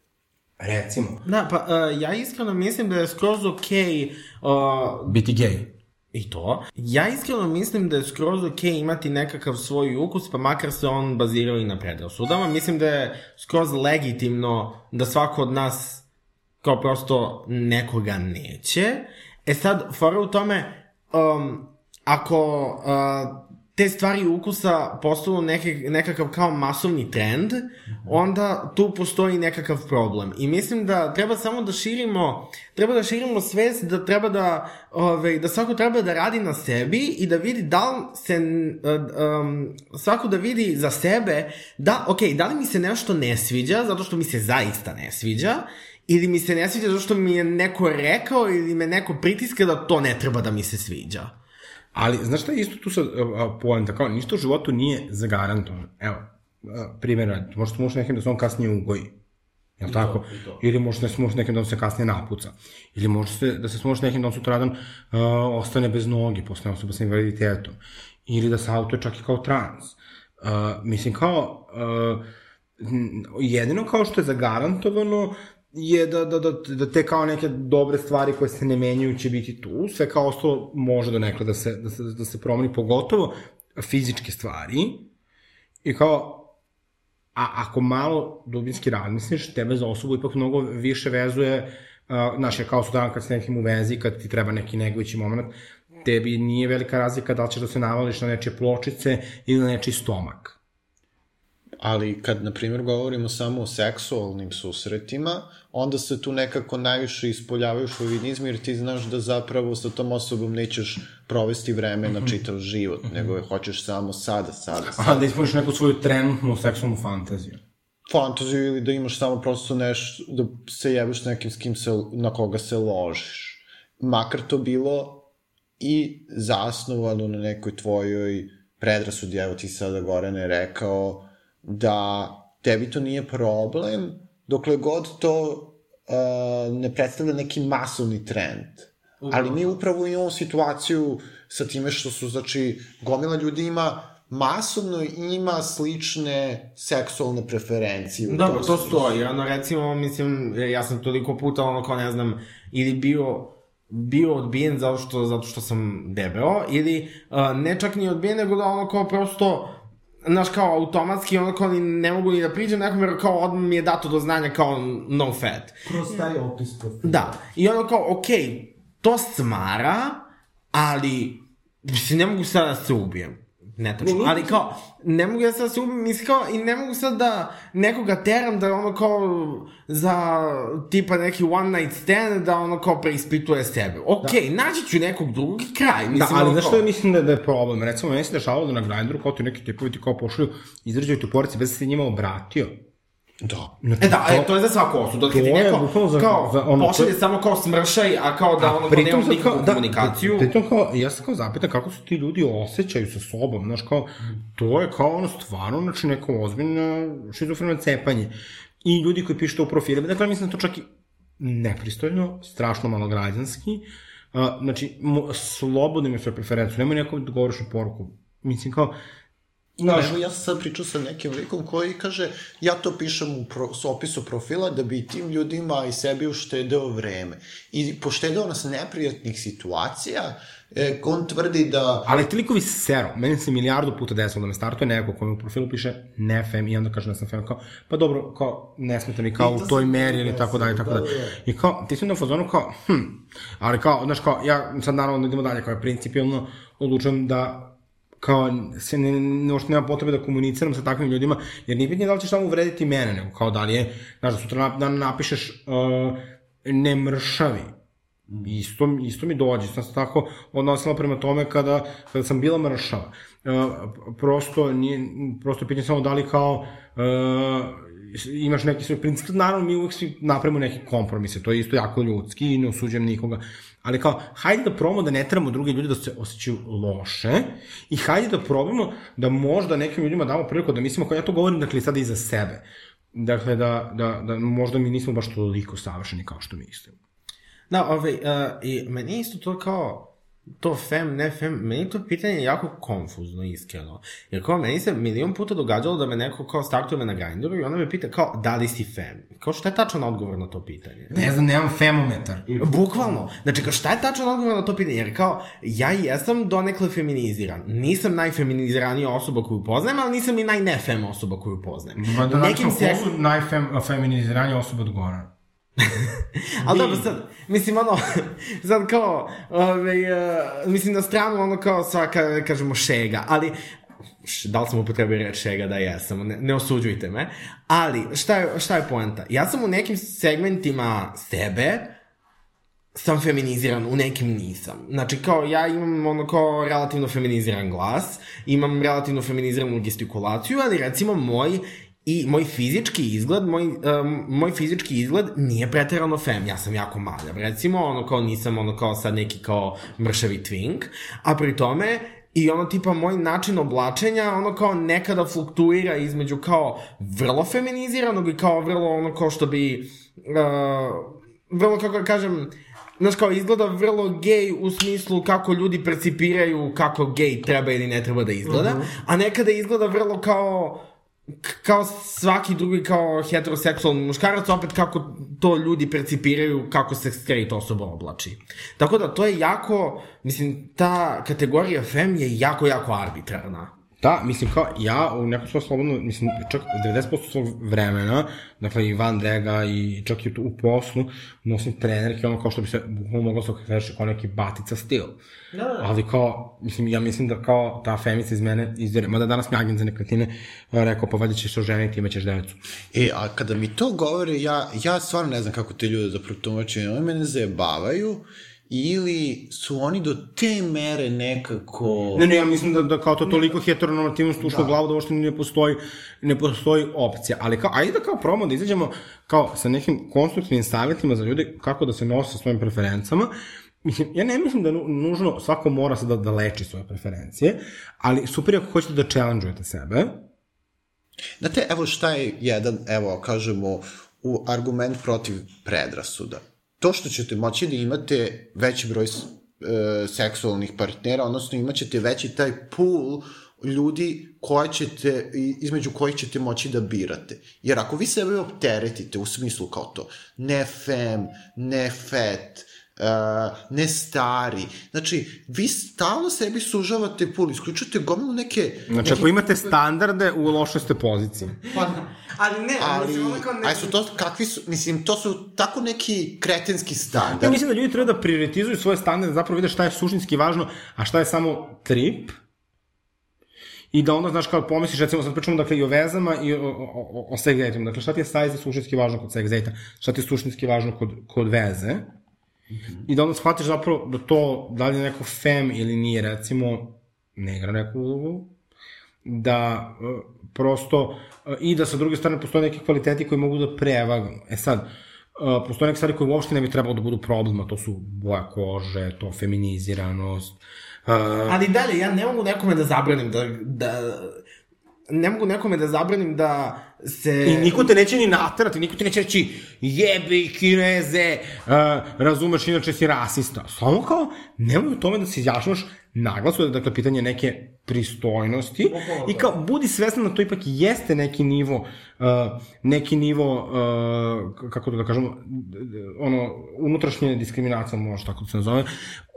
Recimo. Da, pa uh, ja iskreno mislim da je skroz okej uh, Biti gej. I to. Ja iskreno mislim da je skroz okej imati nekakav svoj ukus, pa makar se on bazirao i na predrasudama. Mislim da je skroz legitimno da svako od nas kao prosto nekoga neće. E sad, fora u tome, um, ako uh, te stvari ukusa postanu neke, nekakav kao masovni trend, onda tu postoji nekakav problem. I mislim da treba samo da širimo, treba da širimo svest da treba da, ove, da svako treba da radi na sebi i da vidi da li se, um, svako da vidi za sebe da, ok, da li mi se nešto ne sviđa, zato što mi se zaista ne sviđa, ili mi se ne sviđa zato što mi je neko rekao ili me neko pritiska da to ne treba da mi se sviđa. Ali, znaš šta je isto tu sad poenta, kao ništa u životu nije zagarantovano. Evo, uh, primjer, možda se možeš nekim da se on kasnije ugoji. Jel tako? Ili možda se može nekim da se kasnije napuca. Ili može se, da se može nekim da on sutradan uh, ostane bez noge, postane osoba sa invaliditetom. Ili da se auto čak i kao trans. Uh, mislim, kao, uh, jedino kao što je zagarantovano je da, da, da, da te kao neke dobre stvari koje se ne menjaju će biti tu, sve kao ostalo može do nekada da se, da se, da se promeni, pogotovo fizičke stvari, i kao, A ako malo dubinski razmisliš, tebe za osobu ipak mnogo više vezuje, znaš, kao sudan kad si nekim u vezi, kad ti treba neki negovići moment, tebi nije velika razlika da li ćeš da se navališ na nečije pločice ili na nečiji stomak. Ali kad, na primjer, govorimo samo o seksualnim susretima, onda se tu nekako najviše ispoljavaju šovinizmi, jer ti znaš da zapravo sa tom osobom nećeš provesti vreme na čitav život, nego je hoćeš samo sada, sada, sada. A da ispuniš neku svoju trenutnu seksualnu fantaziju. fantaziju ili da imaš samo prosto nešto, da se jebeš nekim s kim se, na koga se ložiš. Makar to bilo i zasnovano na nekoj tvojoj predrasudi, evo ti sada Gorane rekao, da tebi to nije problem, dokle god to uh, ne predstavlja neki masovni trend. Ali mi upravo imamo situaciju sa time što su, znači, gomila ljudi ima masovno ima slične seksualne preferencije. tom to smislu. stoji, ono recimo, mislim, ja sam toliko puta ono kao ne znam, ili bio bio odbijen zato što, zato što sam debeo, ili uh, ne čak ni odbijen, nego da ono kao prosto znaš, kao automatski, ono kao ni, ne mogu ni da priđem nekom, jer kao odmah mi je dato do znanja kao no fat. Kroz taj opis profila. Da, i ono kao, okej, okay, to smara, ali, mislim, ne mogu sada da se ubijem. Ne tačno, ali kao, ne mogu ja sad da se ubijem, mislim kao, i ne mogu sad da nekoga teram da ono kao za tipa neki one night stand da ono kao preispituje sebe. Okej, okay, naći ću nekog drugog i kraj. Mislim, Da, ali ono znaš što ja mislim da, da je problem? Recimo, meni se dešavalo da na Grindru, kao ti neki tipovi ti kao pošalju, izrađaju tu porice bez da se njima obratio. Da. Znači, E da, e, to je za svaku osobu, dok to ti je neko bukvalno za- kao za ono- pošalje to- samo kao smršaj, a kao da ono kao pritom nema nikakvu da, komunikaciju. Pritom kao, ja se kao zapitam kako se ti ljudi osjećaju sa sobom, znaš kao, to je kao ono stvarno, znači neko ozbiljno šizofreno cepanje. I ljudi koji pišu to u profilima, dakle mislim da to čak i nepristojno, strašno malograđanski, uh, znači, mo, slobodno imaju svoje preferenciju, nemoj nekom da govoriš u poruku. Mislim kao, Znaš, evo ja sam sad pričao sa nekim likom koji kaže ja to pišem u pro, s opisu profila da bi tim ljudima i sebi uštedeo vreme. I poštedeo nas neprijatnih situacija, e, on tvrdi da Ali ti likovi sero, meni se milijardu puta desilo da me startuje neko ko mi u profilu piše ne fem i onda kaže da sam fem, kao, pa dobro, kao, ne smeta mi kao u toj se meri ili desilo, tako dalje, tako da, dalje. da. I kao, ti si na fazonu kao, hm, ali kao, znaš, kao, ja sad naravno idemo dalje, kao je principijalno odlučujem da kao se ne, ne, nema potrebe da komuniciram sa takvim ljudima, jer nije bitnije da li ćeš samo uvrediti mene, nego kao da li je, znaš, da sutra na, da napišeš uh, ne mršavi, Isto, isto mi dođe, sam se tako odnosila prema tome kada, kada sam bila mršava. Uh, prosto, nije, prosto je pitanje samo da li kao uh, imaš neki svoj princip, naravno mi uvek svi napravimo neke kompromise, to je isto jako ljudski i ne osuđujem nikoga, ali kao, hajde da probamo da ne trebamo druge ljude da se osjećaju loše i hajde da probamo da možda nekim ljudima damo priliku da mislimo, kao ja to govorim, dakle, sada i za sebe. Dakle, da, da, da možda mi nismo baš toliko savršeni kao što mislimo. Da, ovaj, uh, i meni isto to kao, to fem, ne fem, meni je to pitanje jako konfuzno, iskreno. Jer kao, meni se milion puta događalo da me neko kao startuje me na Grindru i onda me pita kao, da li si fem? Kao, šta je tačan odgovor na to pitanje? Ne znam, nemam femometar. Bukvalno. Znači, kao šta je tačan odgovor na to pitanje? Jer kao, ja jesam donekle feminiziran. Nisam najfeminiziranija osoba koju poznajem, ali nisam i najnefem osoba koju poznajem. Ma da nekim ko su najfeminiziranije osobe od Gorana. Ali dobro, sad, mislim, ono, sad kao, ovaj, uh, mislim, na stranu, ono, kao svaka, kažemo, šega, ali, š, da li sam upotrebio reč šega, da jesam, ne, ne osuđujte me, ali, šta je, šta je poenta? Ja sam u nekim segmentima sebe, sam feminiziran, u nekim nisam. Znači, kao, ja imam ono kao relativno feminiziran glas, imam relativno feminiziranu gestikulaciju, ali recimo moj i moj fizički izgled, moj, um, moj fizički izgled nije preterano fem, ja sam jako maljav, recimo, ono kao nisam ono kao sad neki kao mršavi twink, a pri tome I ono tipa moj način oblačenja ono kao nekada fluktuira između kao vrlo feminiziranog i kao vrlo ono kao što bi uh, vrlo kako da kažem Znaš, kao izgleda vrlo gej u smislu kako ljudi percipiraju kako gej treba ili ne treba da izgleda, uh -huh. a nekada izgleda vrlo kao kao svaki drugi kao heteroseksualni muškarac, opet kako to ljudi percipiraju kako se straight osoba oblači. Tako da to je jako, mislim, ta kategorija fem je jako, jako arbitrarna. Da, mislim, kao, ja u nekom svoj slobodno, mislim, čak 90% svog vremena, dakle, i van drega, i čak i tu u poslu, nosim trenerke, ono kao što bi se, bukvalno moglo se okreći kao neki batica stil. Da, da. Ali kao, mislim, ja mislim da kao ta femica iz mene izvire, mada danas mi agent za nekretnine rekao, pa valjda ćeš se oženiti, imaćeš devecu. E, a kada mi to govore, ja, ja stvarno ne znam kako te ljude da protumačuju, oni mene zajebavaju, ili su oni do te mere nekako... Ne, ne, ja mislim da, da kao to toliko heteronormativnost ušlo da. u glavu da uopšte ne postoji, ne postoji opcija. Ali kao, ajde da kao probamo da izađemo kao sa nekim konstruktivnim savjetima za ljude kako da se nose sa svojim preferencama. Mislim, ja ne mislim da nužno svako mora se da, da leči svoje preferencije, ali super ako hoćete da challenge-ujete sebe. Znate, evo šta je jedan, evo, kažemo, u argument protiv predrasuda to što ćete moći da imate veći broj e, seksualnih partnera, odnosno imat ćete veći taj pool ljudi koje ćete, između kojih ćete moći da birate. Jer ako vi sebe opteretite u smislu kao to, ne fem, ne fet, uh, ne stari. Znači, vi stalno sebi sužavate pul, isključujete gomilu neke... Znači, neke... ako imate standarde, u lošoj ste poziciji. Pa, ali ne, ali, mislim, kao ne... Aj su to, kakvi su, mislim, to su tako neki kretenski standard. Ja mislim da ljudi treba da prioritizuju svoje standarde, zapravo vide šta je suštinski važno, a šta je samo trip, i da onda, znaš, kao pomisliš, recimo, sad pričamo, dakle, i o vezama i o, o, o, o sex. Dakle, šta ti je sajze suštinski važno kod sex date šta ti je suštinski važno kod, kod veze, -hmm. I da onda shvatiš zapravo da to, da li je neko fem ili nije, recimo, ne igra neku ulogu, da uh, prosto, i da sa druge strane postoje neki kvaliteti koji mogu da prevagnu. E sad, uh, postoje neke stvari koje uopšte ne bi trebalo da budu problema, to su boja kože, to feminiziranost, Uh, Ali dalje, ja ne mogu nekome da zabranim da, da ne mogu nekome da zabranim da se... I niko te neće ni naterati, niko ti neće reći jebi kineze, uh, razumeš, inače si rasista. Samo kao, nemoj u tome da se izjašnjaš naglasu, da dakle, pitanje neke pristojnosti i kao, budi svesna da to ipak jeste neki nivo, uh, neki nivo, uh, kako da kažemo, ono, unutrašnje diskriminacija, može tako da se nazove,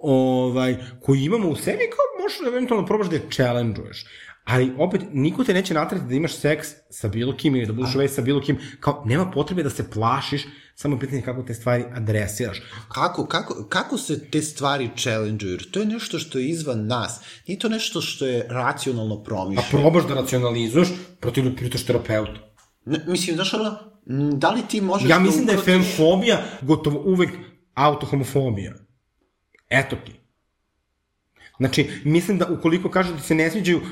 ovaj, koji imamo u sebi, kao možeš eventualno probaš da je challenge-uješ Ali opet, niko te neće natrati da imaš seks sa bilo kim ili da budeš u sa bilo kim. Kao, nema potrebe da se plašiš, samo pitanje kako te stvari adresiraš. Kako, kako, kako se te stvari challenge-uju? To je nešto što je izvan nas. Nije to nešto što je racionalno promišljeno. A probaš da racionalizuješ, protiv pritaš terapeuta. Ne, mislim, znaš ono, da li ti možeš... Ja mislim da, da je femfobija gotovo uvek autohomofobija. Eto ti. Znači, mislim da ukoliko kaže da se ne sviđaju uh,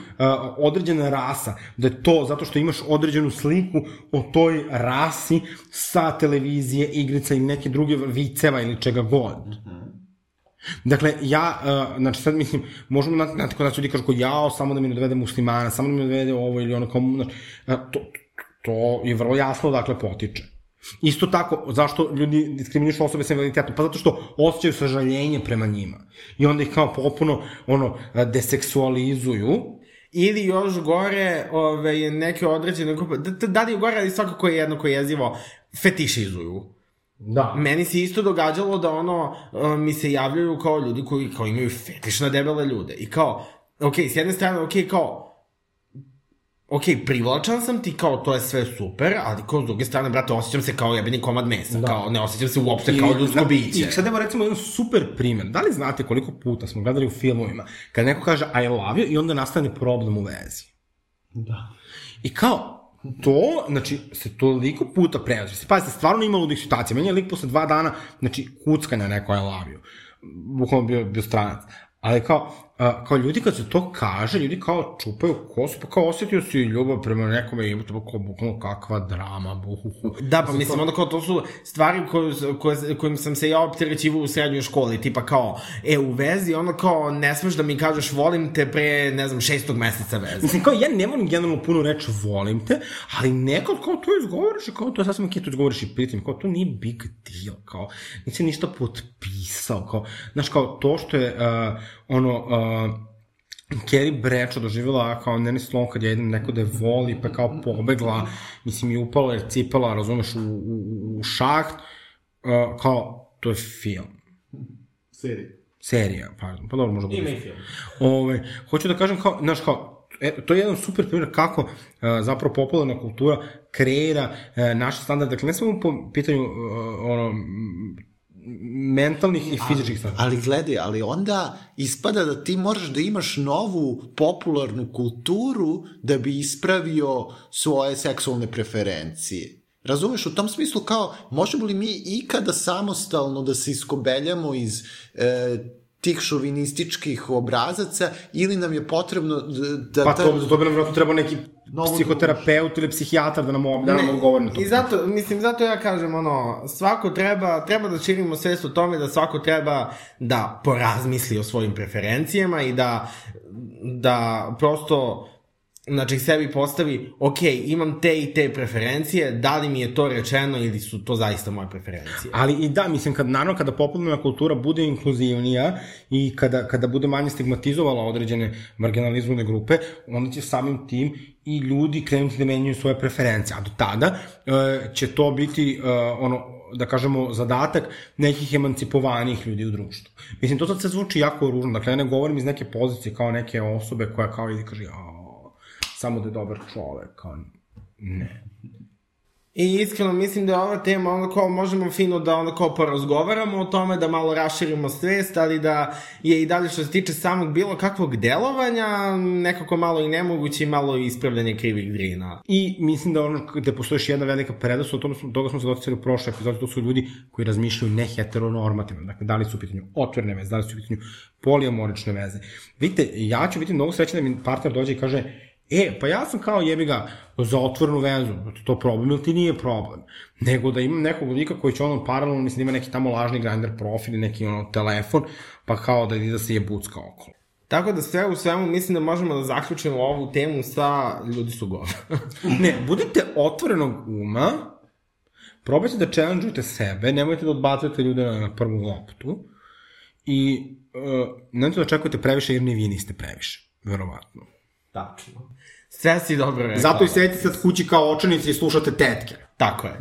određena rasa, da je to zato što imaš određenu sliku o toj rasi sa televizije, igrica i neke druge viceva ili čega god. Mm -hmm. Dakle, ja, uh, znači sad mislim, možemo, na, znate, kod nas ljudi kažu kao jao, samo da mi ne dovede muslimana, samo da mi ne dovede ovo ili ono, kao, znači, uh, to, to je vrlo jasno dakle potiče. Isto tako, zašto ljudi diskriminišu osobe sa invaliditetom? Pa zato što osjećaju sažaljenje prema njima. I onda ih kao popuno, ono, deseksualizuju. Ili još gore, ove, neke određene grupe, da, da li je gore, ali svakako je jedno koje jezivo, fetišizuju. Da. Meni se isto događalo da ono, mi se javljaju kao ljudi koji kao imaju fetiš na debele ljude. I kao, ok, s jedne strane, ok, kao, ok, privlačan sam ti, kao to je sve super, ali kao s druge strane, brate, osjećam se kao jebeni komad mesa, da. kao ne osjećam se uopšte I, kao ljudsko da, biće. I sad evo recimo jedan super primjer, da li znate koliko puta smo gledali u filmovima, kad neko kaže I love you i onda nastane problem u vezi. Da. I kao, to, znači, se toliko puta prevazi. Se, pazite, stvarno ima ludih situacija. Meni je lik posle dva dana, znači, kuckanja neko I love you. Bukvalno bio, bio stranac. Ali kao, a, kao ljudi kad se to kaže, ljudi kao čupaju kosu, pa kao osetio si ljubav prema nekome i to kao bukvalno kakva drama, buhuhu. Da, pa mislim, onda kao to su stvari koje, koje, kojim sam se ja opterećivao u srednjoj školi, tipa kao, e, u vezi, ono kao, ne smeš da mi kažeš volim te pre, ne znam, šestog meseca veze. Mislim, kao, ja ne volim generalno puno reći volim te, ali nekad kao to izgovoriš i kao to sasvim ok, to izgovoriš i pritim, kao to nije big deal, kao, nisi ništa potpisao, kao, znaš, kao, to što je, uh, ono, uh, Kerry Bradshaw doživjela kao Nene Sloan kad je jedan neko da je voli, pa kao pobegla, mislim, i upala jer cipala, razumeš, u, u, u šaht, uh, kao, to je film. Serija. Serija, pardon, pa dobro, možda bude. Ima i film. Ove, hoću da kažem kao, znaš, kao, e, to je jedan super primjer kako uh, zapravo popularna kultura kreira uh, naše standarde, dakle ne samo po pitanju uh, ono, mentalnih i fizičkih standarda. Ali gledaj, ali onda ispada da ti moraš da imaš novu popularnu kulturu da bi ispravio svoje seksualne preferencije. Razumeš, u tom smislu kao, možemo li mi ikada samostalno da se iskobeljamo iz e, tih šovinističkih obrazaca ili nam je potrebno da... da Pa to, za to bi nam vjerojatno trebao neki Novo psihoterapeut ili psihijatar da nam, da nam odgovori na to. I zato, mislim, zato ja kažem, ono, svako treba, treba da širimo svest o tome da svako treba da porazmisli o svojim preferencijama i da, da prosto znači sebi postavi, ok, imam te i te preferencije, da li mi je to rečeno ili su to zaista moje preferencije. Ali i da, mislim, kad, naravno, kada popularna kultura bude inkluzivnija i kada, kada bude manje stigmatizovala određene marginalizovane grupe, onda će samim tim i ljudi krenuti da menjaju svoje preferencije. A do tada e, će to biti e, ono, da kažemo, zadatak nekih emancipovanih ljudi u društvu. Mislim, to sad se zvuči jako ružno. Dakle, ja ne govorim iz neke pozicije kao neke osobe koja kao ide kaže, a, samo da je dobar čovek, kao, ne. I iskreno mislim da je ova tema ono kao možemo fino da ono kao porazgovaramo o tome, da malo raširimo svest, ali da je i dalje što se tiče samog bilo kakvog delovanja nekako malo i nemoguće i malo ispravljanje krivih drina. I mislim da ono gde postoji još jedna velika predanost, o tome smo, toga smo se doticali u prošloj epizodi, to su ljudi koji razmišljaju neheteronormativno. Dakle, da li su u pitanju otvorene veze, da li su u pitanju polijamorične veze. Vidite, ja ću biti mnogo srećan da mi partner dođe i kaže, E, pa ja sam kao jebi ga za otvorenu vezu, to problem ili ti nije problem, nego da imam nekog lika koji će ono paralelno, mislim, da ima neki tamo lažni grinder profil i neki ono telefon, pa kao da ide da se je bucka okolo. Tako da sve u svemu mislim da možemo da zaključimo ovu temu sa ljudi su govna. ne, budite otvorenog uma, probajte da challenge sebe, nemojte da odbacujete ljude na prvu loptu i uh, nemojte da očekujete previše jer ni vi niste previše, verovatno. Tačno. Sve si dobro rekao. Zato i sedite sad kući kao očenici i slušate tetke. Tako je.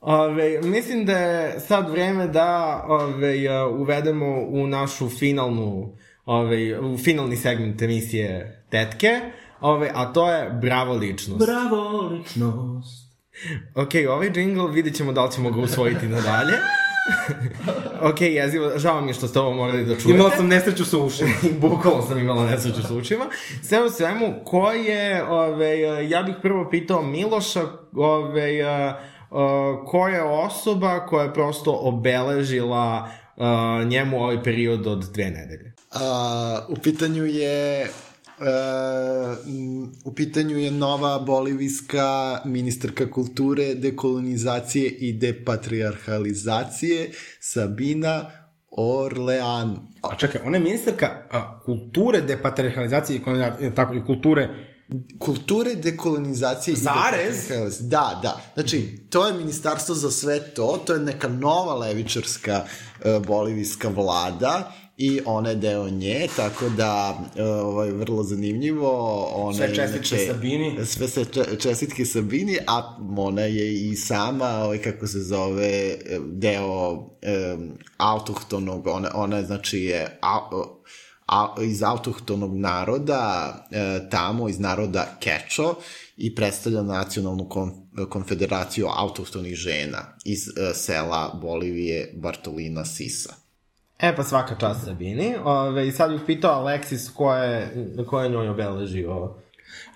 Ove, mislim da je sad vreme da ove, uvedemo u našu finalnu, ove, u finalni segment emisije tetke, ove, a to je Bravo ličnost. Bravo ličnost. ok, ovaj jingle vidit ćemo da li ćemo ga usvojiti nadalje. ok, jezivo, žao mi je što ste ovo morali da čujete. Imala sam nesreću sa ušima. Bukvalno sam imala nesreću sa ušima. Sve u svemu, ko je, ove, ja bih prvo pitao Miloša, ove, ko je osoba koja je prosto obeležila uh, njemu ovaj period od dve nedelje? A, u pitanju je u pitanju je nova bolivijska ministarka kulture, dekolonizacije i depatriarhalizacije Sabina Orlean. A čekaj, ona je ministarka a, kulture, depatriarhalizacije i, tako, i kulture kulture dekolonizacije Zarez? i Da, da. Znači, to je ministarstvo za sve to, to je neka nova levičarska uh, bolivijska vlada i ona je deo nje, tako da ovaj, vrlo zanimljivo. Ona sve čestitke inače, Sabini. Sve se čestitke Sabini, a ona je i sama, ovaj, kako se zove, deo um, autohtonog, ona, ona je, znači je a, a, iz autohtonog naroda, e, tamo iz naroda Kečo i predstavlja nacionalnu kon, konfederaciju autohtonih žena iz e, sela Bolivije Bartolina Sisa. E, pa svaka čast Sabini. Ove, I sad bih pitao Aleksis ko je, ko je njoj obeležio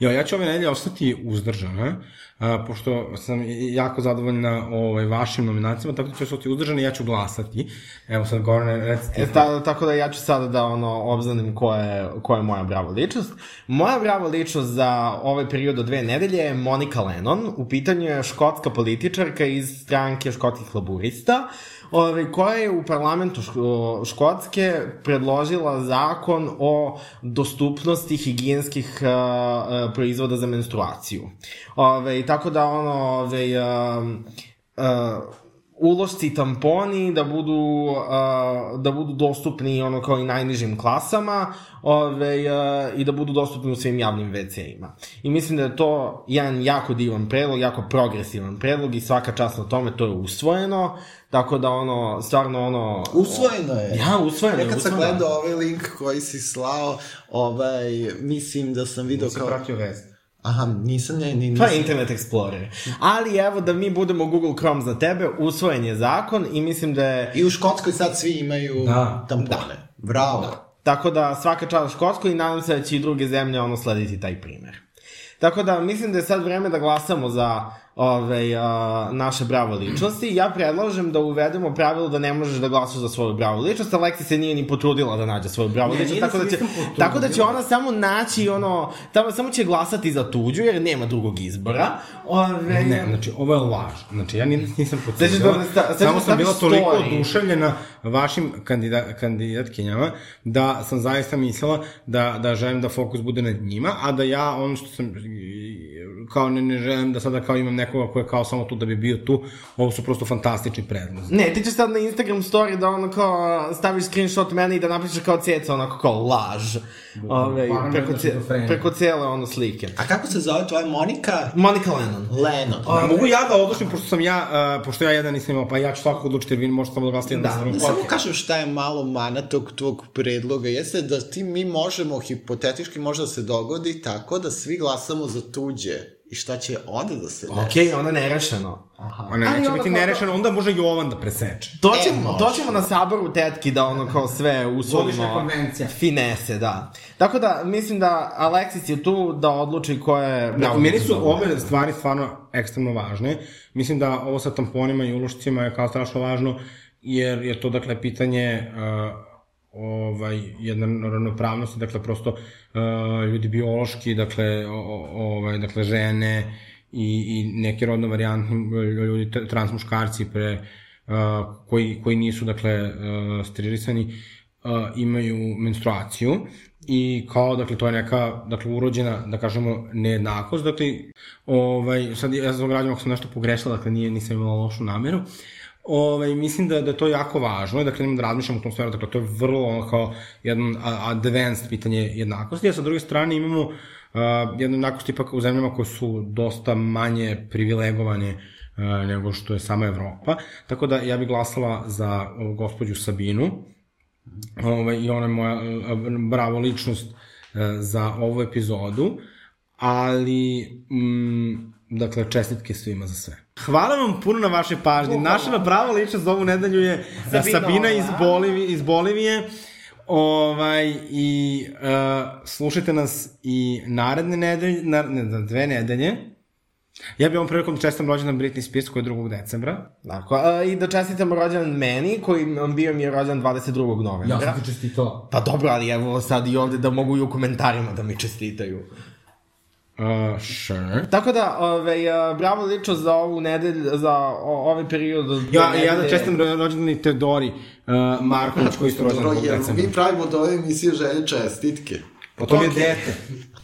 Jo, ja ću ove nedelje ostati uzdržana, a, pošto sam jako zadovoljna ovaj, vašim nominacijama, tako da ću ostati uzdržana i ja ću glasati. Evo sad, Gorane, recite. E, ta, tako da ja ću sada da ono, obznanim ko je, ko je moja bravo ličnost. Moja bravo ličnost za ovaj period od dve nedelje je Monika Lennon. U pitanju je škotska političarka iz stranke škotskih laburista. Uh, ove, koja je u parlamentu Škotske predložila zakon o dostupnosti higijenskih uh, uh, proizvoda za menstruaciju. Ove, tako da ono, ove, uh, uh, ulošci i tamponi da budu, uh, da budu dostupni ono kao i najnižim klasama ove, uh, i da budu dostupni u svim javnim WC-ima. I mislim da je to jedan jako divan predlog, jako progresivan predlog i svaka čast na tome, to je usvojeno, tako da ono, stvarno ono... Usvojeno je. Ja, usvojeno je, Ja kad sam gledao ovaj link koji si slao, ovaj, mislim da sam video Sam kao... pratio vest. Aha, nisam, ne, ni, Pa nisam. je Internet Explorer. Ali evo da mi budemo Google Chrome za tebe, usvojen je zakon i mislim da je... I u Škotskoj sad svi imaju Da. tampone. Bravo. Tako da svaka čast Škotskoj i nadam se da će i druge zemlje ono slediti taj primer. Tako da mislim da je sad vreme da glasamo za ove, a, naše bravo ličnosti. Ja predlažem da uvedemo pravilo da ne možeš da glasaš za svoju bravo ličnost. Aleksa se nije ni potrudila da nađe svoju bravo Ne, ličnost, da tako da, će, potrudila. tako da će ona samo naći ono, tamo, samo će glasati za tuđu jer nema drugog izbora. Ove, Ne, znači, ovo je laž. Znači, ja ni- nisam ćeš pocenila. da sta- Samo da sam bila toliko oduševljena vašim kandida, kandidatkinjama da sam zaista mislila da, da želim da fokus bude nad njima, a da ja ono što sam kao ne, ne želim da sada kao imam nekoga ko je kao samo tu da bi bio tu, ovo su prosto fantastični predlozi. Ne, ti ćeš sad na Instagram story da ono kao staviš screenshot mene i da napišeš kao ceca, onako kao laž. Ove, Paranoidna preko, ce, preko cele ono slike. A kako se zove tvoja Monika? Monika Lennon. Lennon. A mogu ja da odlučim, pošto sam ja, uh, pošto ja jedan nisam imao, pa ja ću svakako odlučiti, jer vi možete samo da glasite jedan Da. Da samo kažem šta je malo mana tog tvog predloga, jeste da ti mi možemo, hipotetički možda da se dogodi tako da svi glasamo za tuđe. I šta će onda da se desi? Okej, okay, ono nerešeno. A ne, Ali neće onda biti nerešeno, onda može Jovan da preseče. To E, ćemo, može. to ćemo na saboru tetki da ono kao sve Godišnja uslovimo. konvencija. Finese, da. Tako da, mislim da Alexis je tu da odluči ko je... Da, bravo meni su ove stvari stvarno ekstremno važne. Mislim da ovo sa tamponima i ulošcima je kao strašno važno, jer je to, dakle, pitanje uh, ovaj, jedne ravnopravnosti, dakle, prosto uh, ljudi biološki, dakle, ovaj, dakle, žene i, i neki rodno varijantni ljudi, t- transmuškarci pre, uh, koji, koji nisu, dakle, uh, sterilisani, uh, imaju menstruaciju i kao, dakle, to je neka, dakle, urođena, da kažemo, nejednakost, dakle, ovaj, sad ja sam građam ako sam nešto pogrešila, dakle, nije, nisam imala lošu nameru, Ovaj, mislim da, da je to jako važno, dakle, nemam da razmišljam u tom sferu, dakle, to je vrlo ono kao jedan advanced pitanje jednakosti, a sa druge strane imamo uh, jednu jednakost ipak u zemljama koje su dosta manje privilegovane uh, nego što je sama Evropa, tako da ja bih glasala za ovu gospođu Sabinu, ovaj, i ona je moja e, bravo ličnost e, za ovu epizodu, ali, mm, dakle, čestitke svima za sve. Hvala vam puno na vašoj pažnji. Naša prava ličnost za ovu nedelju je Sabina, Sabina iz, Bolivije, iz Bolivije. Ovaj, i uh, slušajte nas i naredne nedelje, na, ne, na dve nedelje. Ja bih ovom prilikom da čestam rođendan Britney Spears koji je 2. decembra. Tako, a, i da čestitamo rođendan meni, koji bio mi je rođendan 22. novembra. ti čestitao. Pa dobro, ali evo sad i ovde da mogu i u komentarima da mi čestitaju. Uh, sure. Tako da, ove, a, bravo lično za ovu nedelju, za o, ovaj period. od Ja, dve ja da nedelje. čestam rođendan i Teodori uh, Marković koji je isto rođendan 2. Jer decembra. mi pravimo od ove emisije želje čestitke. Pa to mi je dete.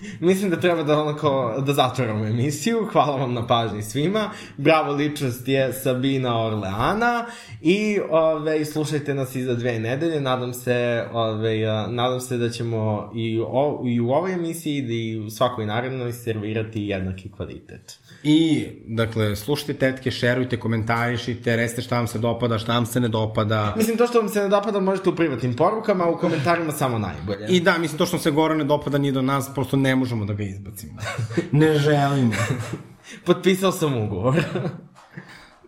Mislim da treba da onako, da zatvoramo emisiju. Hvala vam na pažnji svima. Bravo ličnost je Sabina Orleana i ove, slušajte nas i za dve nedelje. Nadam se, ove, nadam se da ćemo i, o, i u ovoj emisiji i u svakoj narednoj servirati jednaki kvalitet. I, dakle, slušajte tetke, šerujte, komentarišite, recite šta vam se dopada, šta vam se ne dopada. Mislim, to što vam se ne dopada možete u privatnim porukama, a u komentarima samo najbolje. I da, mislim, to što vam se gore ne dopada nije do nas, prosto ne možemo da ga izbacimo. ne želimo. Potpisao sam ugovor.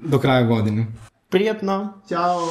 Do kraja godine. Prijetno. Ćao!